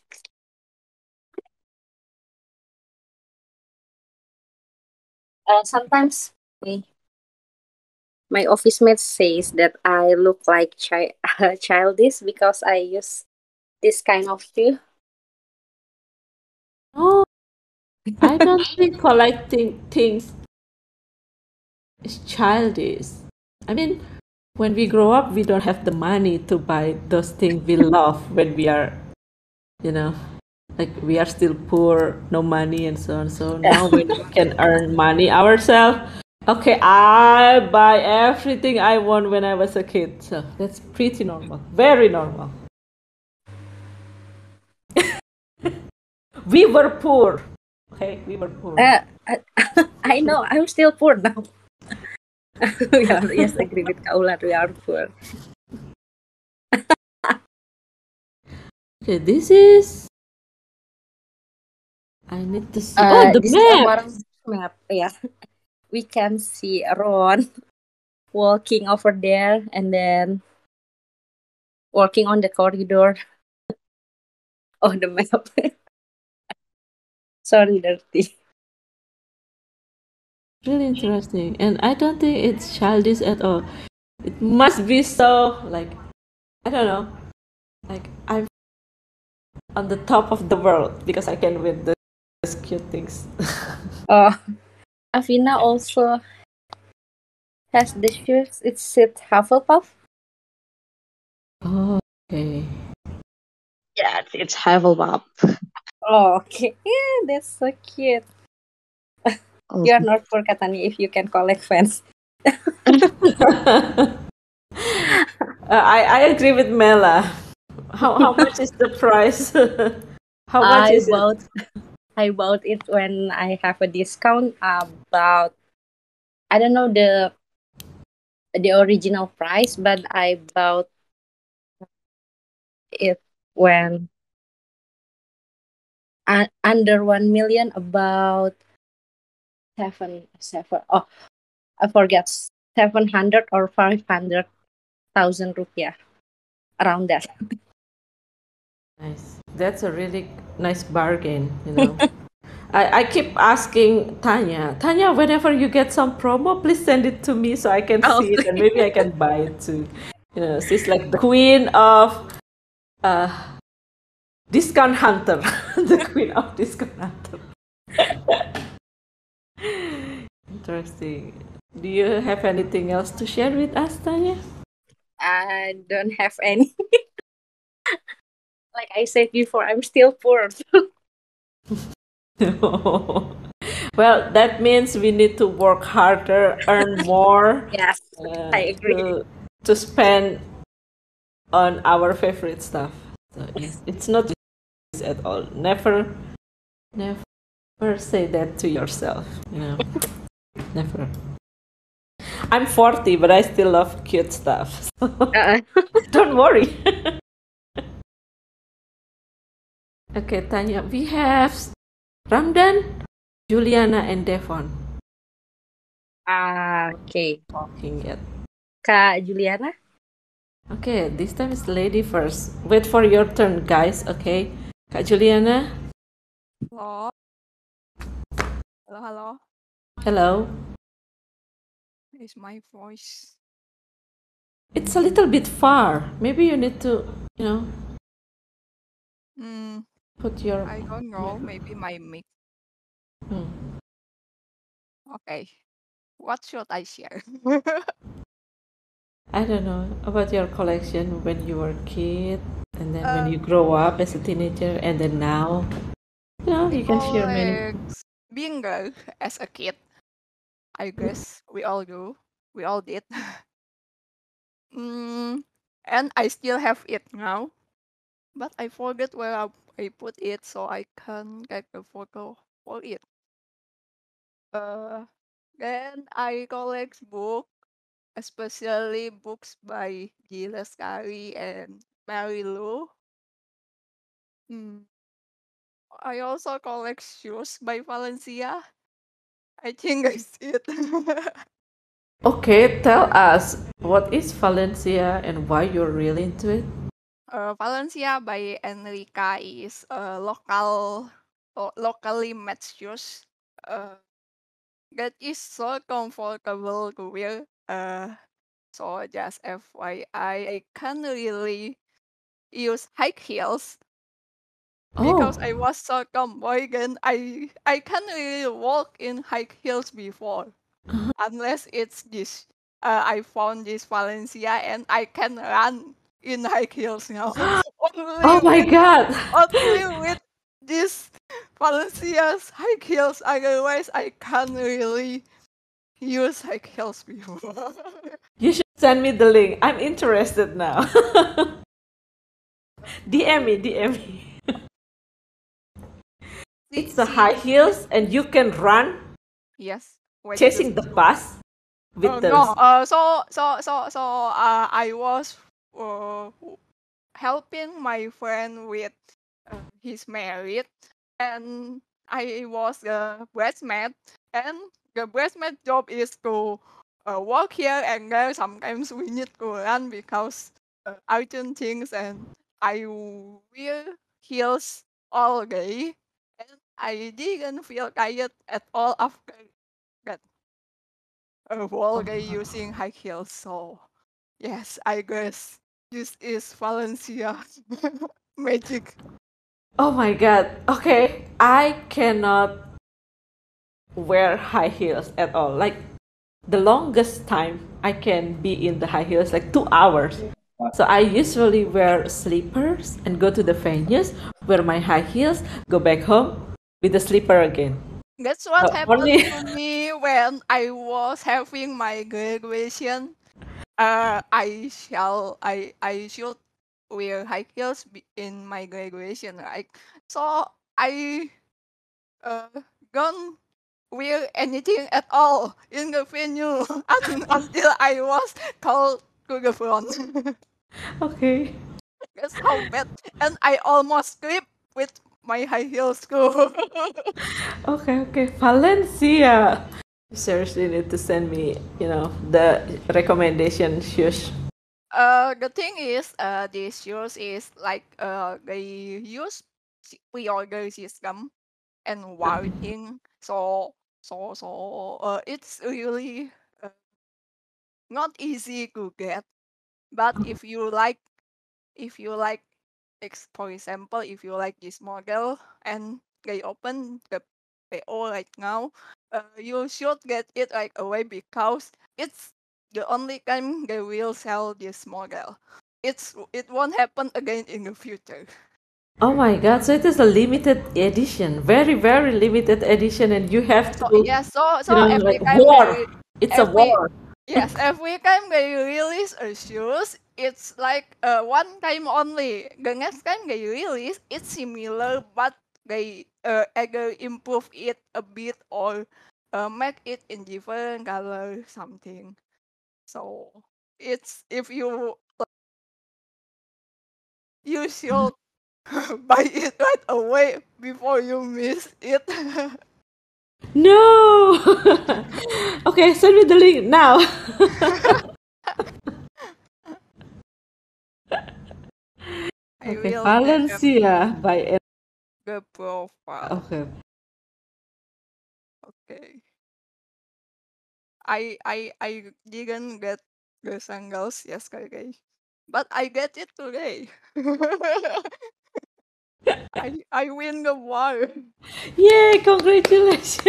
uh, sometimes my, my office mate says that I look like chi- childish because I use this kind of shoe. Oh, I don't think collecting things is childish. I mean, when we grow up, we don't have the money to buy those things we love when we are, you know, like we are still poor, no money, and so on. So now we can earn money ourselves, okay, I buy everything I want when I was a kid. So that's pretty normal, very normal. we were poor. Okay, we were poor. Uh, I, I know I'm still poor now. we are, yes, agree with Kaula. We are poor. Okay, this is. I need to see. Uh, oh, the map. map. Yeah, we can see Ron walking over there and then walking on the corridor. Oh, the map. Sorry, dirty. Really interesting, and I don't think it's childish at all. It must be so like, I don't know, like I'm on the top of the world because I can win those cute things. Oh, Afina also has the shoes. It's it Hufflepuff. oh, okay. Yeah, it's, it's Hufflepuff. Oh, okay. Yeah, that's so cute. You are not for Katani, if you can collect fans. Uh, I I agree with Mela. How how much is the price? how much I is it? I bought it when I have a discount about I don't know the the original price, but I bought it when uh, under one million about seven seven oh I forget seven hundred or five hundred thousand rupiah around that. Nice. That's a really nice bargain, you know. I, I keep asking Tanya, Tanya, whenever you get some promo, please send it to me so I can Oh, see it and maybe I can buy it too. You know, she's like the queen of uh discount hunter. the queen of discount hunter. Interesting. Do you have anything else to share with us, Tanya? I don't have any. Like I said before, I'm still poor. well, that means we need to work harder, earn more. yes, uh, I agree. To, to spend on our favorite stuff. So it's, it's not at all. Never, never say that to yourself. You know, never. I'm 40, but I still love cute stuff. So Uh, don't worry. Okay, Tanya. We have Ramdan, Juliana, and Devon. Ah, okay. Talking yet. Kak Juliana? Okay, this time it's lady first. Wait for your turn, guys. Okay, Kak Juliana. Hello. Hello, hello. Hello. Is my voice? It's a little bit far. Maybe you need to, you know, Hmm. Put your. I don't know. Maybe my mic. Hmm. Okay. What should I share? I don't know about your collection when you were a kid, and then when Um, you grow up as a teenager, and then now. You know, you can share many. Collects being girl as a kid. I guess we all do. We all did. mm, and I still have it now, but I forget where I, I put it, so I can't get a photo for it. Uh, then I collect books, especially books by Dee Lestari and Mary Lou. Hmm. I also collect shoes by Valencia. I think that's it. Okay, tell us what is Valencia and why you're really into it. Uh, Valencia by Enrica is a local, lo- locally made shoes. Uh, that is so comfortable to wear. Uh, so just FYI, I can't really use high heels because Oh, I was so tomboy and I I can't really walk in high heels before uh-huh. unless it's this. Uh, I found this Valencia and I can run in high heels now. only oh my with God! only with this Valencia's high heels. Otherwise, I can't really use high heels before. You should send me the link. I'm interested now. DM me, DM me. It's the high heels, and you can run yes. Chasing the bus with Oh those. no. Uh, so so so so uh, I was uh helping my friend with uh, his marriage, and I was the bridesmaid, and the bridesmaid job is to uh, work here and there. Sometimes we need to run because uh, urgent things, and I wear heels all day, and I didn't feel tired at all after that a whole day using high heels. So yes, I guess this is Valencia magic. Oh my God. Okay, I cannot wear high heels at all. Like the longest time I can be in the high heels like two hours. So I usually wear slippers and go to the venues, wear my high heels, go back home with the slipper again. That's what So happened only to me when I was having my graduation. Uh, I shall I I should wear high heels be- in my graduation, right? So I uh don't wear anything at all in the venue un- until I was called to the front. okay. That's how bad. And I almost slipped with my high heels too. Okay, okay. Valencia. You seriously need to send me, you know, the recommendation shoes. uh, the thing is, uh, these shoes is like uh, they use pre-order system and writing. So so so uh, it's really uh, not easy to get. But if you like, if you like, ex- for example, if you like this model and they open the PO right now, uh, you should get it right away because it's the only time they will sell this model. It's it won't happen again in the future. Oh my God, so it is a limited edition, very, very limited edition, and you have So to, yeah, so you so know, every like time war. they It's a war. yes every time they release a shoes, it's like uh, one time only. The next time they release, it's similar, but they uh, either improve it a bit or uh, make it in different color something. So it's if you you should buy it right away before you miss it. No. okay, send me the link now. Okay, Valencia by the profile. Okay. Okay. I I I didn't get the sandals yesterday, but I get it today. I I win the war. Yay, congratulations.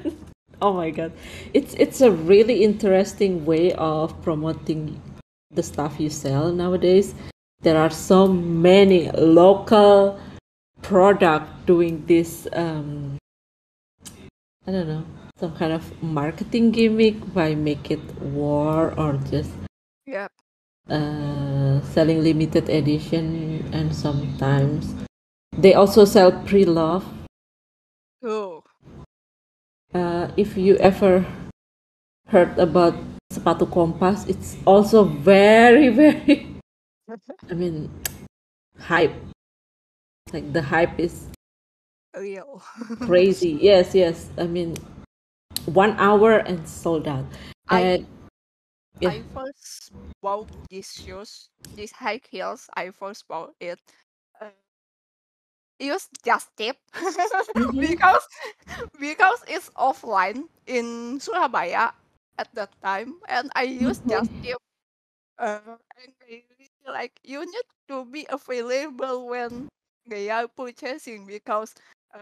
oh my god. It's it's a really interesting way of promoting the stuff you sell nowadays. There are so many local product doing this um I don't know, some kind of marketing gimmick by make it war or just Yep. uh, selling limited edition and sometimes they also sell pre-love Oh. uh, if you ever heard about sepatu kompas it's also very very i mean hype like the hype is Real. crazy yes yes i mean one hour and sold out I and yeah I first bought these shoes, these high heels. I first bought it. Uh, use jastip Mhm. because because it's offline in Surabaya at that time, and I use just Mhm. tip. Uh, and they really like you need to be available when they are purchasing because uh,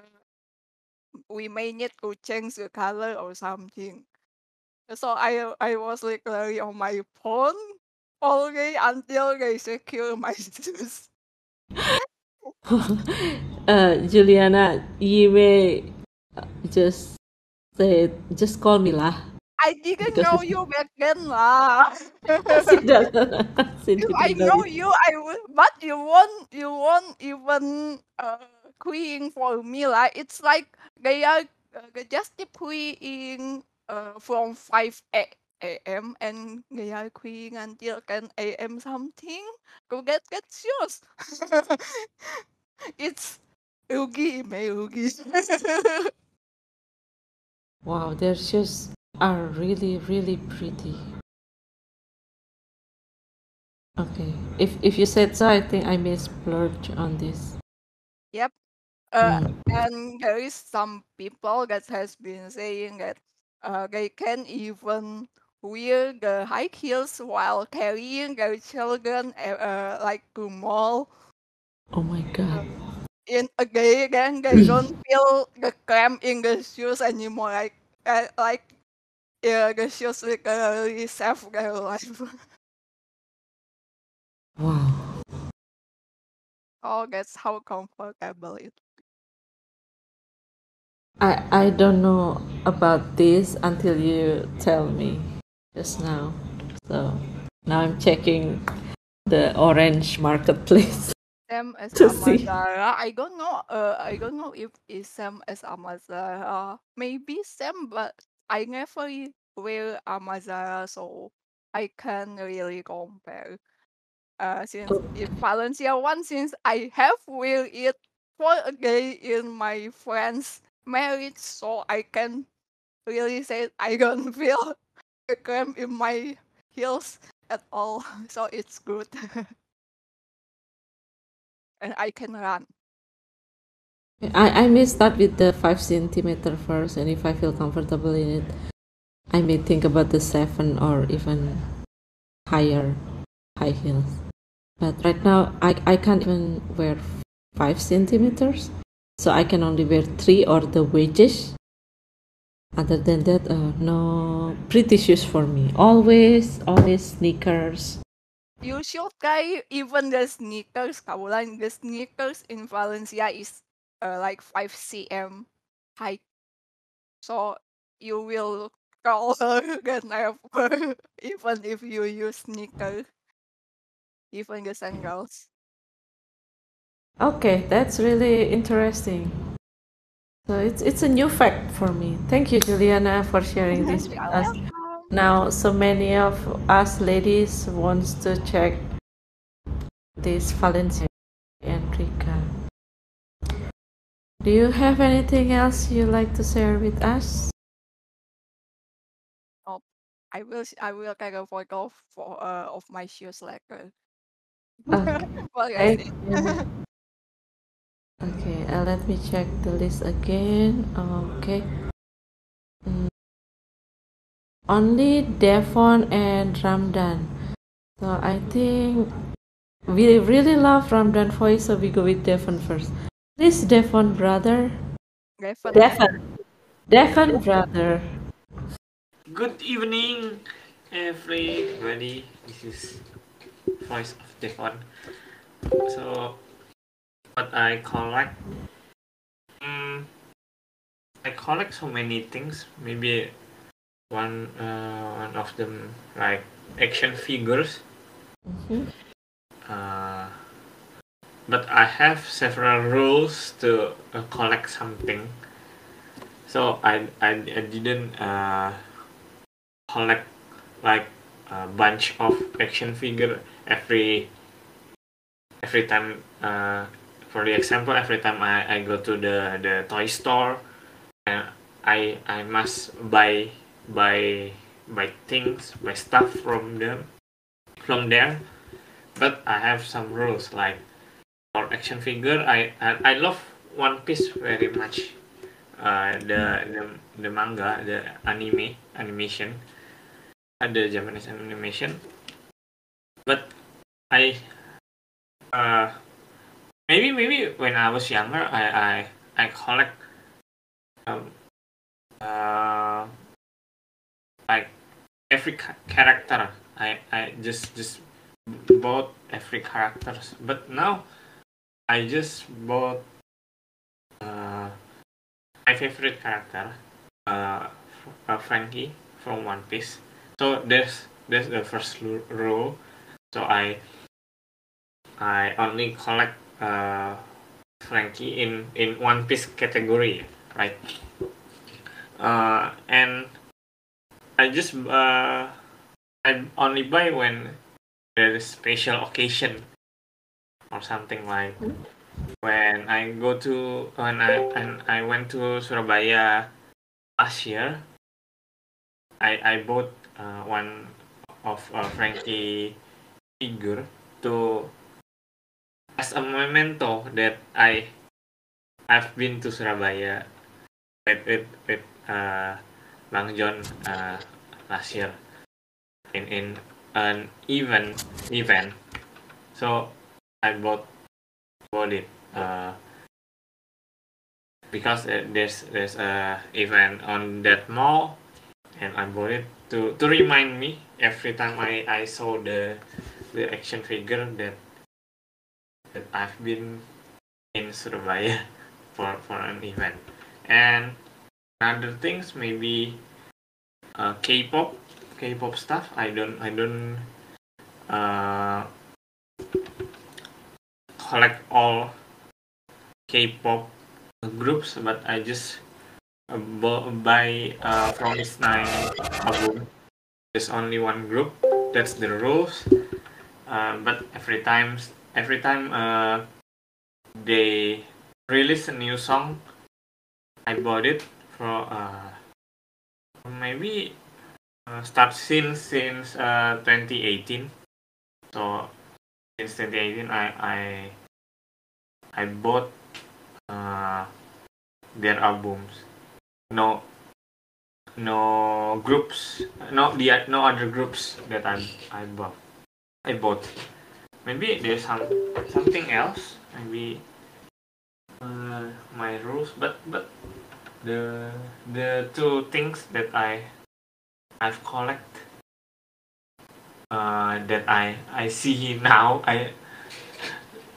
we may need to change the color or something. So I I was literally on my phone all day until they secure my shoes. uh, Juliana, you may uh, just say, just call me lah. I didn't know you back then lah. Cindy, Cindy if I know you. I would. But you won't. You won't even uh queuing for me lah. It's like they are uh, just queuing uh from five a.m. and they are queuing until ten a.m. something. Go get get shoes. it's rugi, may rugi. Wow, there's shoes are really, really pretty. Okay, if if you said so, I think I may splurge on this. Yep. Uh, Mm. and there is some people that has been saying that uh, they can even wear the high heels while carrying their children uh, uh, like to mall. Oh my god. In uh, they then they don't feel the cramp in the shoes anymore. Like uh, like yeah, I guess she'll shoes literally save their life. Wow. oh, that's how comfortable it. I I don't know about this until you tell me just now. So now I'm checking the orange marketplace Same as to see. I don't know. Uh, I don't know if it's same as Amazara. Maybe same, but I never wear Amazara, so I can't really compare. Uh, since Oh, if Valencia one, since I have wear it for a day in my friend's marriage, so I can really say I don't feel a cramp in my heels at all. So it's good, and I can run. I, I may start with the 5 centimeter first, and if I feel comfortable in it, I may think about the 7 or even higher high heels. But right now, I, I can't even wear 5 centimeters, so I can only wear 3 or the wedges. Other than that, uh, no pretty shoes for me. Always, always sneakers. You should try even the sneakers, Kaulan. The sneakers in Valencia is uh, like 5 cm high. So you will taller than ever, even if you use sneakers, even the sandals. Okay, that's really interesting. So it's it's a new fact for me. Thank you, Juliana, for sharing this with us. Now, so many of us ladies wants to check this Valencia and Rika. Do you have anything else you'd like to share with us? Oh, I will I will take a photo for uh, of my shoes later. Okay. well, Thank Okay, uh, let me check the list again. Okay. Mm, Only Devon and Ramdan. So I think we really love Ramdan voice, so we go with Devon first. Please, Devon brother. Devon. Devon. Devon brother. Good evening, everybody. This is voice of Devon. So, what I collect? Mm, I collect so many things. Maybe one uh, one of them like action figures. Mhm. Uh, but I have several rules to uh, collect something. So I I, I didn't uh, collect like a bunch of action figure every every time. Uh, for the example, every time I, I go to the, the toy store, and I I must buy buy buy things buy stuff from them from there. But I have some rules like for action figure, I I, I love One Piece very much. Uh, the, the the manga, the anime animation, the Japanese animation. But I uh maybe maybe when I was younger, I I I collect um uh like every character. I I just just bought every characters. But now I just bought uh, my favorite character, uh, uh, Franky from One Piece. So there's there's the first rule. So I I only collect uh, Franky in in One Piece category, right? Uh, and I just uh, I only buy when there is special occasion or something like when I go to when I when I went to Surabaya last year. I I bought uh, one of uh, Frankie figure to as a memento that I I've been to Surabaya with with, with uh, Bang John uh, last year in in an event event. So I bought bought it uh, because uh, there's there's a event on that mall, and I bought it to to remind me every time I I saw the the action figure that that I've been in Surabaya for for an event, and other things maybe uh, K-pop K-pop stuff. I don't I don't uh, collect all K-pop groups, but I just uh, buy uh, fromis_9 album. There's only one group. That's the rules. Uh, but every time every time uh, they release a new song, I bought it for uh, maybe uh, start since since uh, 2018. So since 2018, I I I bought uh, their albums. No no groups, no the no other groups that I I bought. I bought. Maybe there's some something else. Maybe uh, my rules, but but the the two things that I I've collect uh, that I I see now I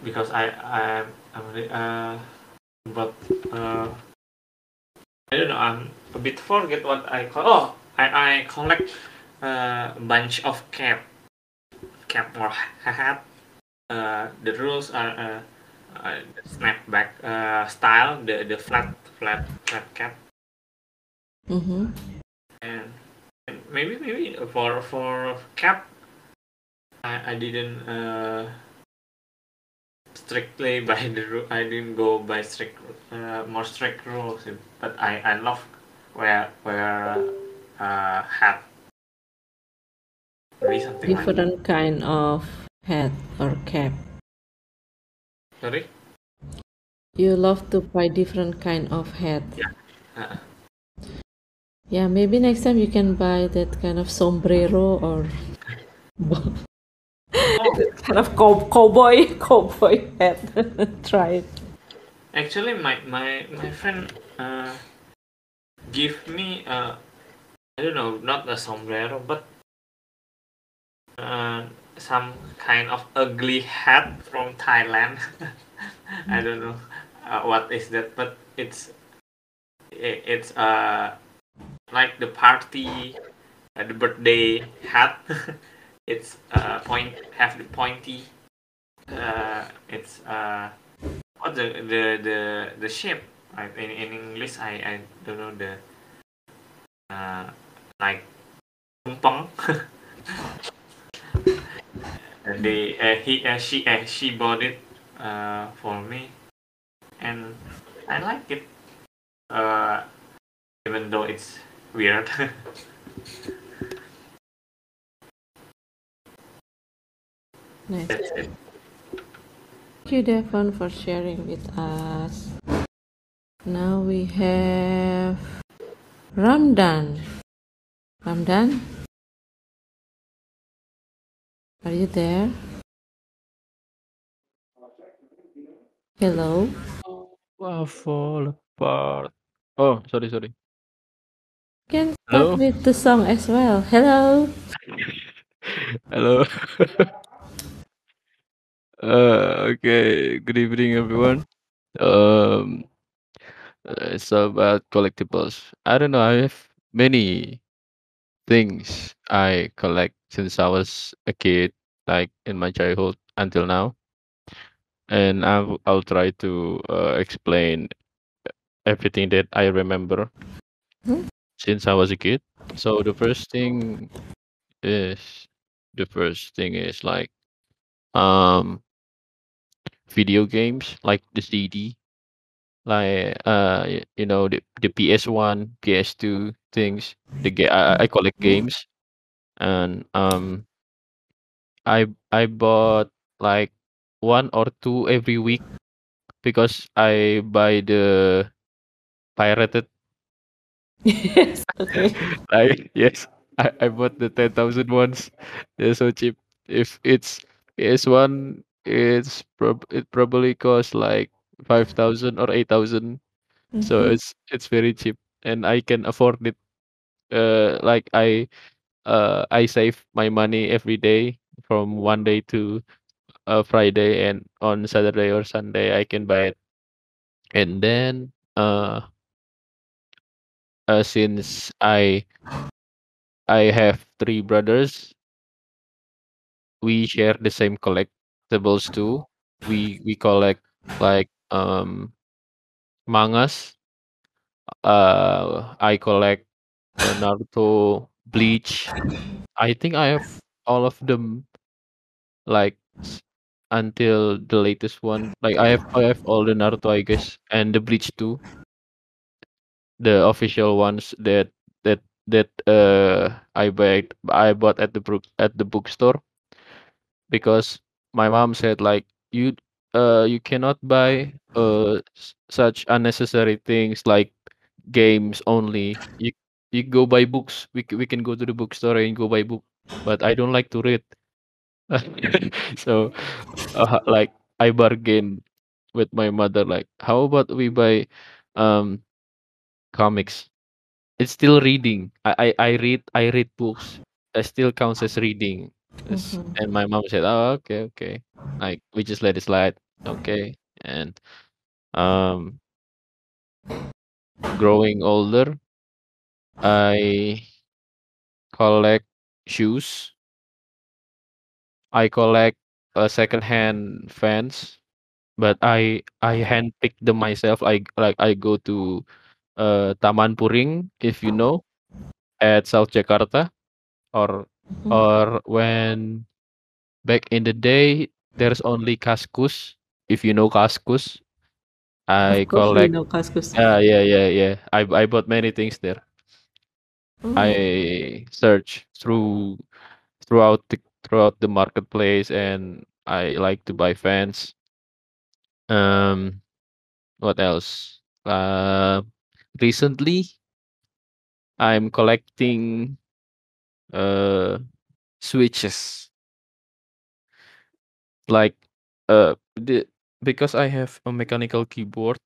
because I I I'm re- uh but uh I don't know I'm a bit forget what I call oh I I collect uh, a bunch of cap cap or hat uh the rules are uh, uh snapback uh style the the flat flat flat cap Mm-hmm. and and maybe maybe for for cap I, I didn't uh strictly by the rule. I didn't go by strict, uh, more strict rules. But I I love wear wear uh, hat. Something like Different kind of hat or cap. sorry. You love to buy different kind of hat. Yeah. Uh, Yeah, maybe next time you can buy that kind of sombrero or kind of cow- cowboy cowboy hat. Try it. Actually, my my my friend uh, give me uh, I don't know, not a sombrero, but uh, some kind of ugly hat from Thailand. I don't know uh, what is that, but it's i- it's uh like the party, uh, the birthday hat. It's uh point have the pointy. Uh, it's uh what the the the the shape. Right in, in english i i don't know the uh like tumpeng. And they uh, he uh, she uh, she bought it uh for me. And i like it uh even though it's weird Nice. that's it Thank you, Devon, for sharing with us. Now we have Ramdan. Ramdan, are you there? Hello. Wow, fall apart. Oh, sorry, sorry. Can start Hello? with the song as well. Hello. Hello. uh, okay. Good evening, everyone. Um, it's about collectibles. I don't know. I have many things I collect since I was a kid, like in my childhood until now, and I'll I'll try to uh, explain everything that I remember Hmm? since I was a kid. So the first thing is the first thing is like um video games like the CD like uh you know the, the PS1 PS2 things the ga- I, I collect games and um I I bought like one or two every week because I buy the pirated Yes. Okay. like yes I, I bought the 10,000 ones they're so cheap if it's PS1 it's prob it probably costs like 5,000 or 8,000 so Mhm. it's it's very cheap and I can afford it. Uh like I uh I save my money every day from one day to uh Friday and on Saturday or Sunday I can buy it. And then uh uh since I I have three brothers we share the same collectibles too we we collect like um mangas uh I collect Naruto Bleach I think I have all of them like until the latest one. Like I have I have all the Naruto I guess and the Bleach too. The official ones that that that uh I bought I bought at the book at the bookstore because my mom said like you uh you cannot buy uh such unnecessary things like games only. You you go buy books. We we can go to the bookstore and go buy book. But I don't like to read. so uh, like I bargain with my mother like how about we buy um comics it's still reading I, I I read I read books that still counts as reading Mhm. and my mom said oh okay okay like we just let it slide okay and um growing older I collect shoes I collect a uh, secondhand Vans but I I handpick them myself. I like I go to uh Taman Puring if you know at South Jakarta or Mhm. or when back in the day there's only Kaskus if you know Kaskus, I Of course, we collect. know Kaskus. Yeah, yeah, yeah, yeah. I I bought many things there. Oh. I search through throughout the throughout the marketplace, and I like to buy Vans. Um, what else? Uh, recently, I'm collecting uh switches. Like uh the because I have a mechanical keyboard,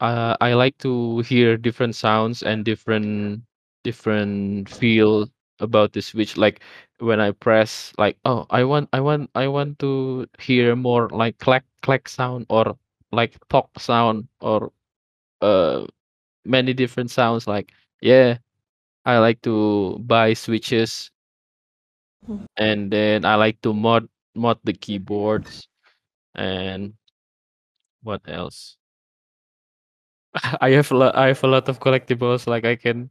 uh, I like to hear different sounds and different different feel about the switch. Like when I press like oh I want I want I want to hear more like clack clack sound or like pop sound or uh many different sounds like yeah I like to buy switches Mm. and then I like to mod mod the keyboards and what else? I have a lot I have a lot of collectibles like I can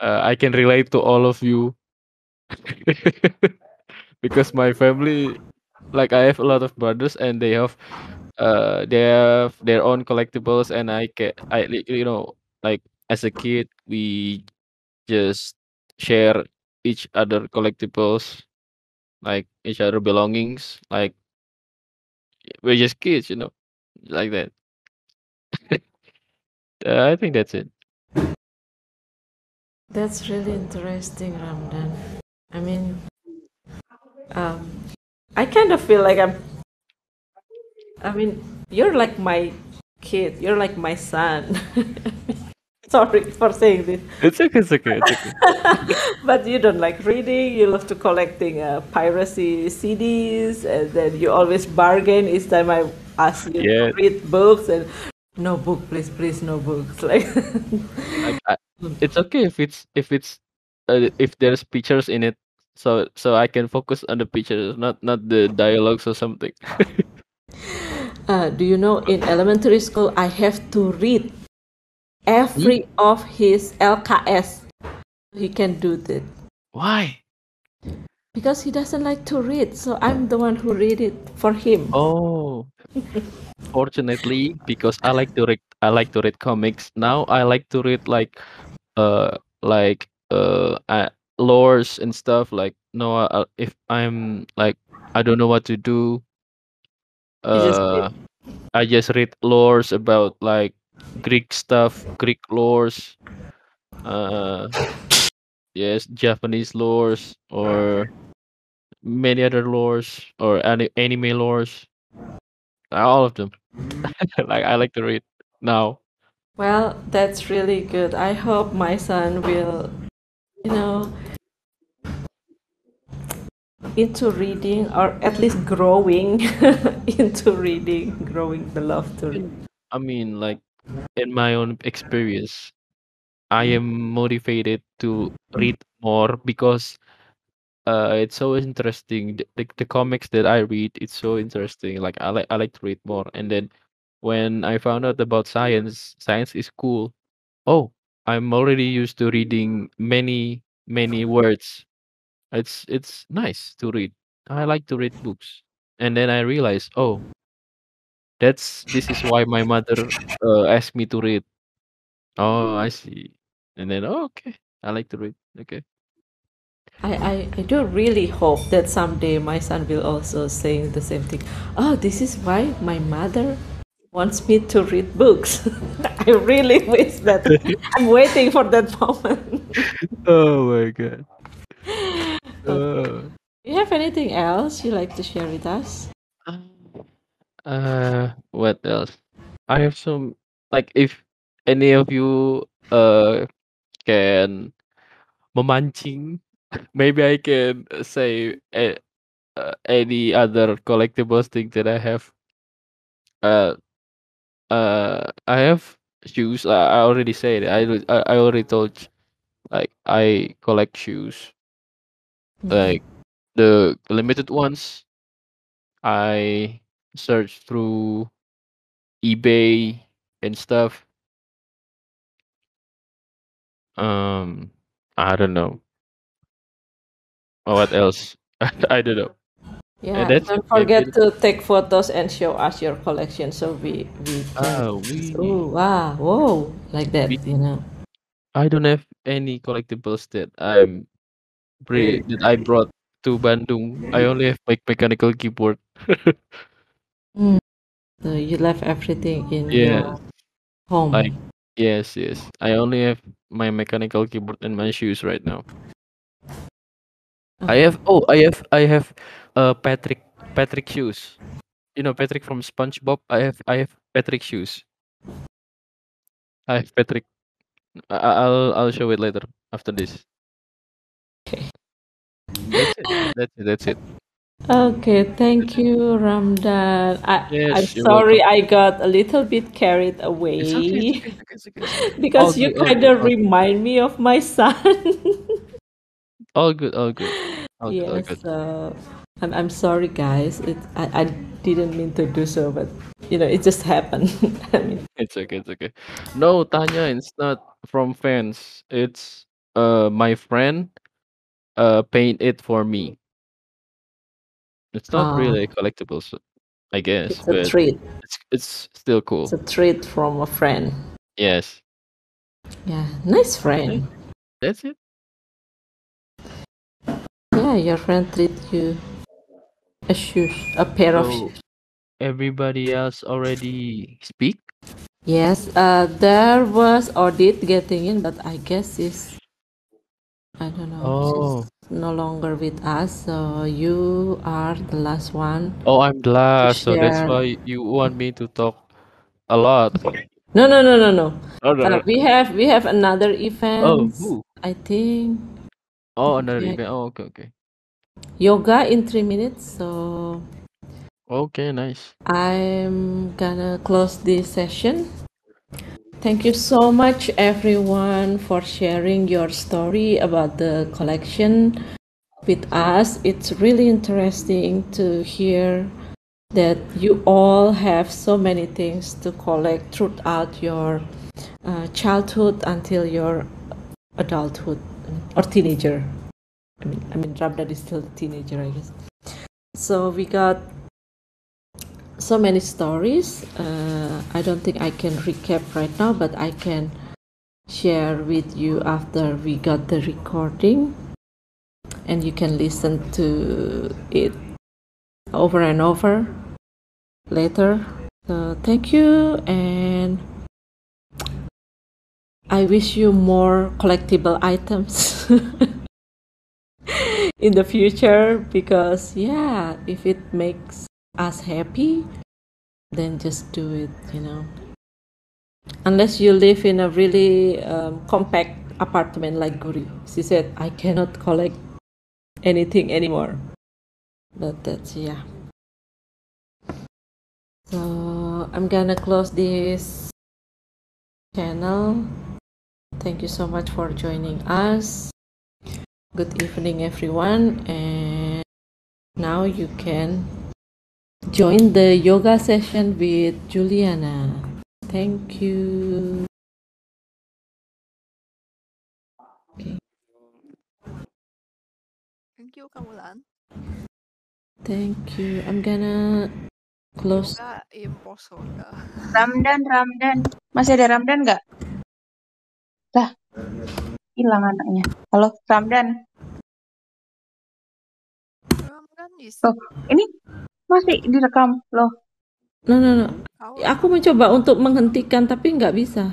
uh, I can relate to all of you because my family like I have a lot of brothers and they have uh they have their own collectibles and I can I you know like as a kid we just share each other collectibles like each other belongings like we're just kids you know like that uh, I think that's it That's really interesting, Ramdan. I mean, um, I kind of feel like I'm. I mean, you're like my kid. You're like my son. Sorry for saying this. it's okay it's okay it's okay but you don't like reading. You love to collecting uh, piracy CDs, and then you always bargain each time I ask you Yeah. to read books. And no book, please, please, no books. Like, like I, it's okay if it's if it's uh, if there's pictures in it so so i can focus on the pictures not not the dialogues or something uh, do you know in elementary school I have to read every of his LKS. He can do that why because he doesn't like to read. So I'm the one who read it for him. oh fortunately because i like to read i like to read comics now i like to read like uh like uh, uh lores and stuff like no uh, if i'm like i don't know what to do You just uh i just read lores about like greek stuff greek lores uh yes japanese lores or many other lores or any anime lores all of them like i like to read now Well, that's really good. I hope my son will, you know, into reading or at least growing into reading, growing the love to read. i mean like in my own experience i am motivated to read more because uh it's so interesting. The, the, the comics that i read it's so interesting. Like i like i like to read more. And then when i found out about science science is cool. Oh i'm already used to reading many many words. It's it's nice to read. I like to read books. And then i realized oh that's this is why my mother uh, asked me to read oh i see and then oh, okay i like to read okay I, I, I do really hope that someday my son will also say the same thing. Oh, this is why my mother wants me to read books. I really wish that. I'm waiting for that moment. oh my god uh, you have anything else you like to share with us? Uh, what else? I have some like if any of you uh can memancing, maybe I can say a, uh, any other collectibles thing that I have. Uh, uh, I have shoes. Uh, I already said it. I I I already told you, like I collect shoes, like the limited ones. I search through eBay and stuff. Um, I don't know. What else? I don't know. Yeah, that's don't forget to take photos and show us your collection so we we can. Ah, we Oh wow, whoa, like that, we you know. I don't have any collectibles that I'm that I brought to Bandung. I only have my mechanical keyboard. Mm. So you left everything in your home. Like yes, yes. I only have my mechanical keyboard and my shoes right now. I have oh, I have I have uh Patrick Patrick shoes. You know Patrick from SpongeBob? I have I have Patrick shoes. I have Patrick. I, I- I'll I'll show it later after this. Okay. That's it. That's it. That's it. Okay, thank you, Ramdan. I, I'm you're sorry welcome. I got a little bit carried away It's okay. It's okay. It's okay. It's okay. All because you good. All kind good. of All good. remind me of my son. All good. All good. All good. All Yes, good. uh, I'm I'm sorry, guys. It I, I didn't mean to do so, but you know, it just happened. I mean, It's okay. It's okay. No, Tanya, it's not from Vans. It's uh my friend uh paint it for me. It's not uh, really collectibles, I guess, it's a but treat. it's it's still cool. It's a treat from a friend. Yes. Yeah, nice friend. That's it. Yeah, your friend treat you a shoes, a pair of shoes. everybody else already speak? Yes, uh, there was Audit getting in, but I guess is I don't know. Oh. No longer with us, so you are the last one Oh, I'm the last, so that's share. why you want me to talk a lot. No, no, no, no, no. Oh no, Uh, no. we have we have another Oh, event. who? I think Oh, another yeah, event. Oh, okay, okay. yoga in three minutes. So Okay, nice. I'm gonna close this session. Thank you so much, everyone, for sharing your story about the collection with us. It's really interesting to hear that you all have so many things to collect throughout your uh, childhood until your adulthood or teenager. I mean, I mean, Ramdan is still a teenager, I guess. So we got so many stories. Uh, I don't think I can recap right now, but I can share with you after we got the recording, and you can listen to it over and over later. So thank you, and I wish you more collectible items in the future because yeah, if it makes us happy, then just do it, you know. Unless you live in a really um, compact apartment like Guri. She said, I cannot collect anything anymore. But that's, yeah. So I'm gonna close this channel. Thank you so much for joining us. Good evening, everyone. And now you can join the yoga session with Juliana. Thank you. Okay. Thank you, Kamulan. Thank you. I'm gonna close. Ramdan, Ramdan. Masih ada Ramdan nggak? Lah, hilang anaknya. Halo, Ramdan. Ramdan is Loh, ini masih direkam loh. No, no, no. Aku mencoba untuk menghentikan tapi nggak bisa.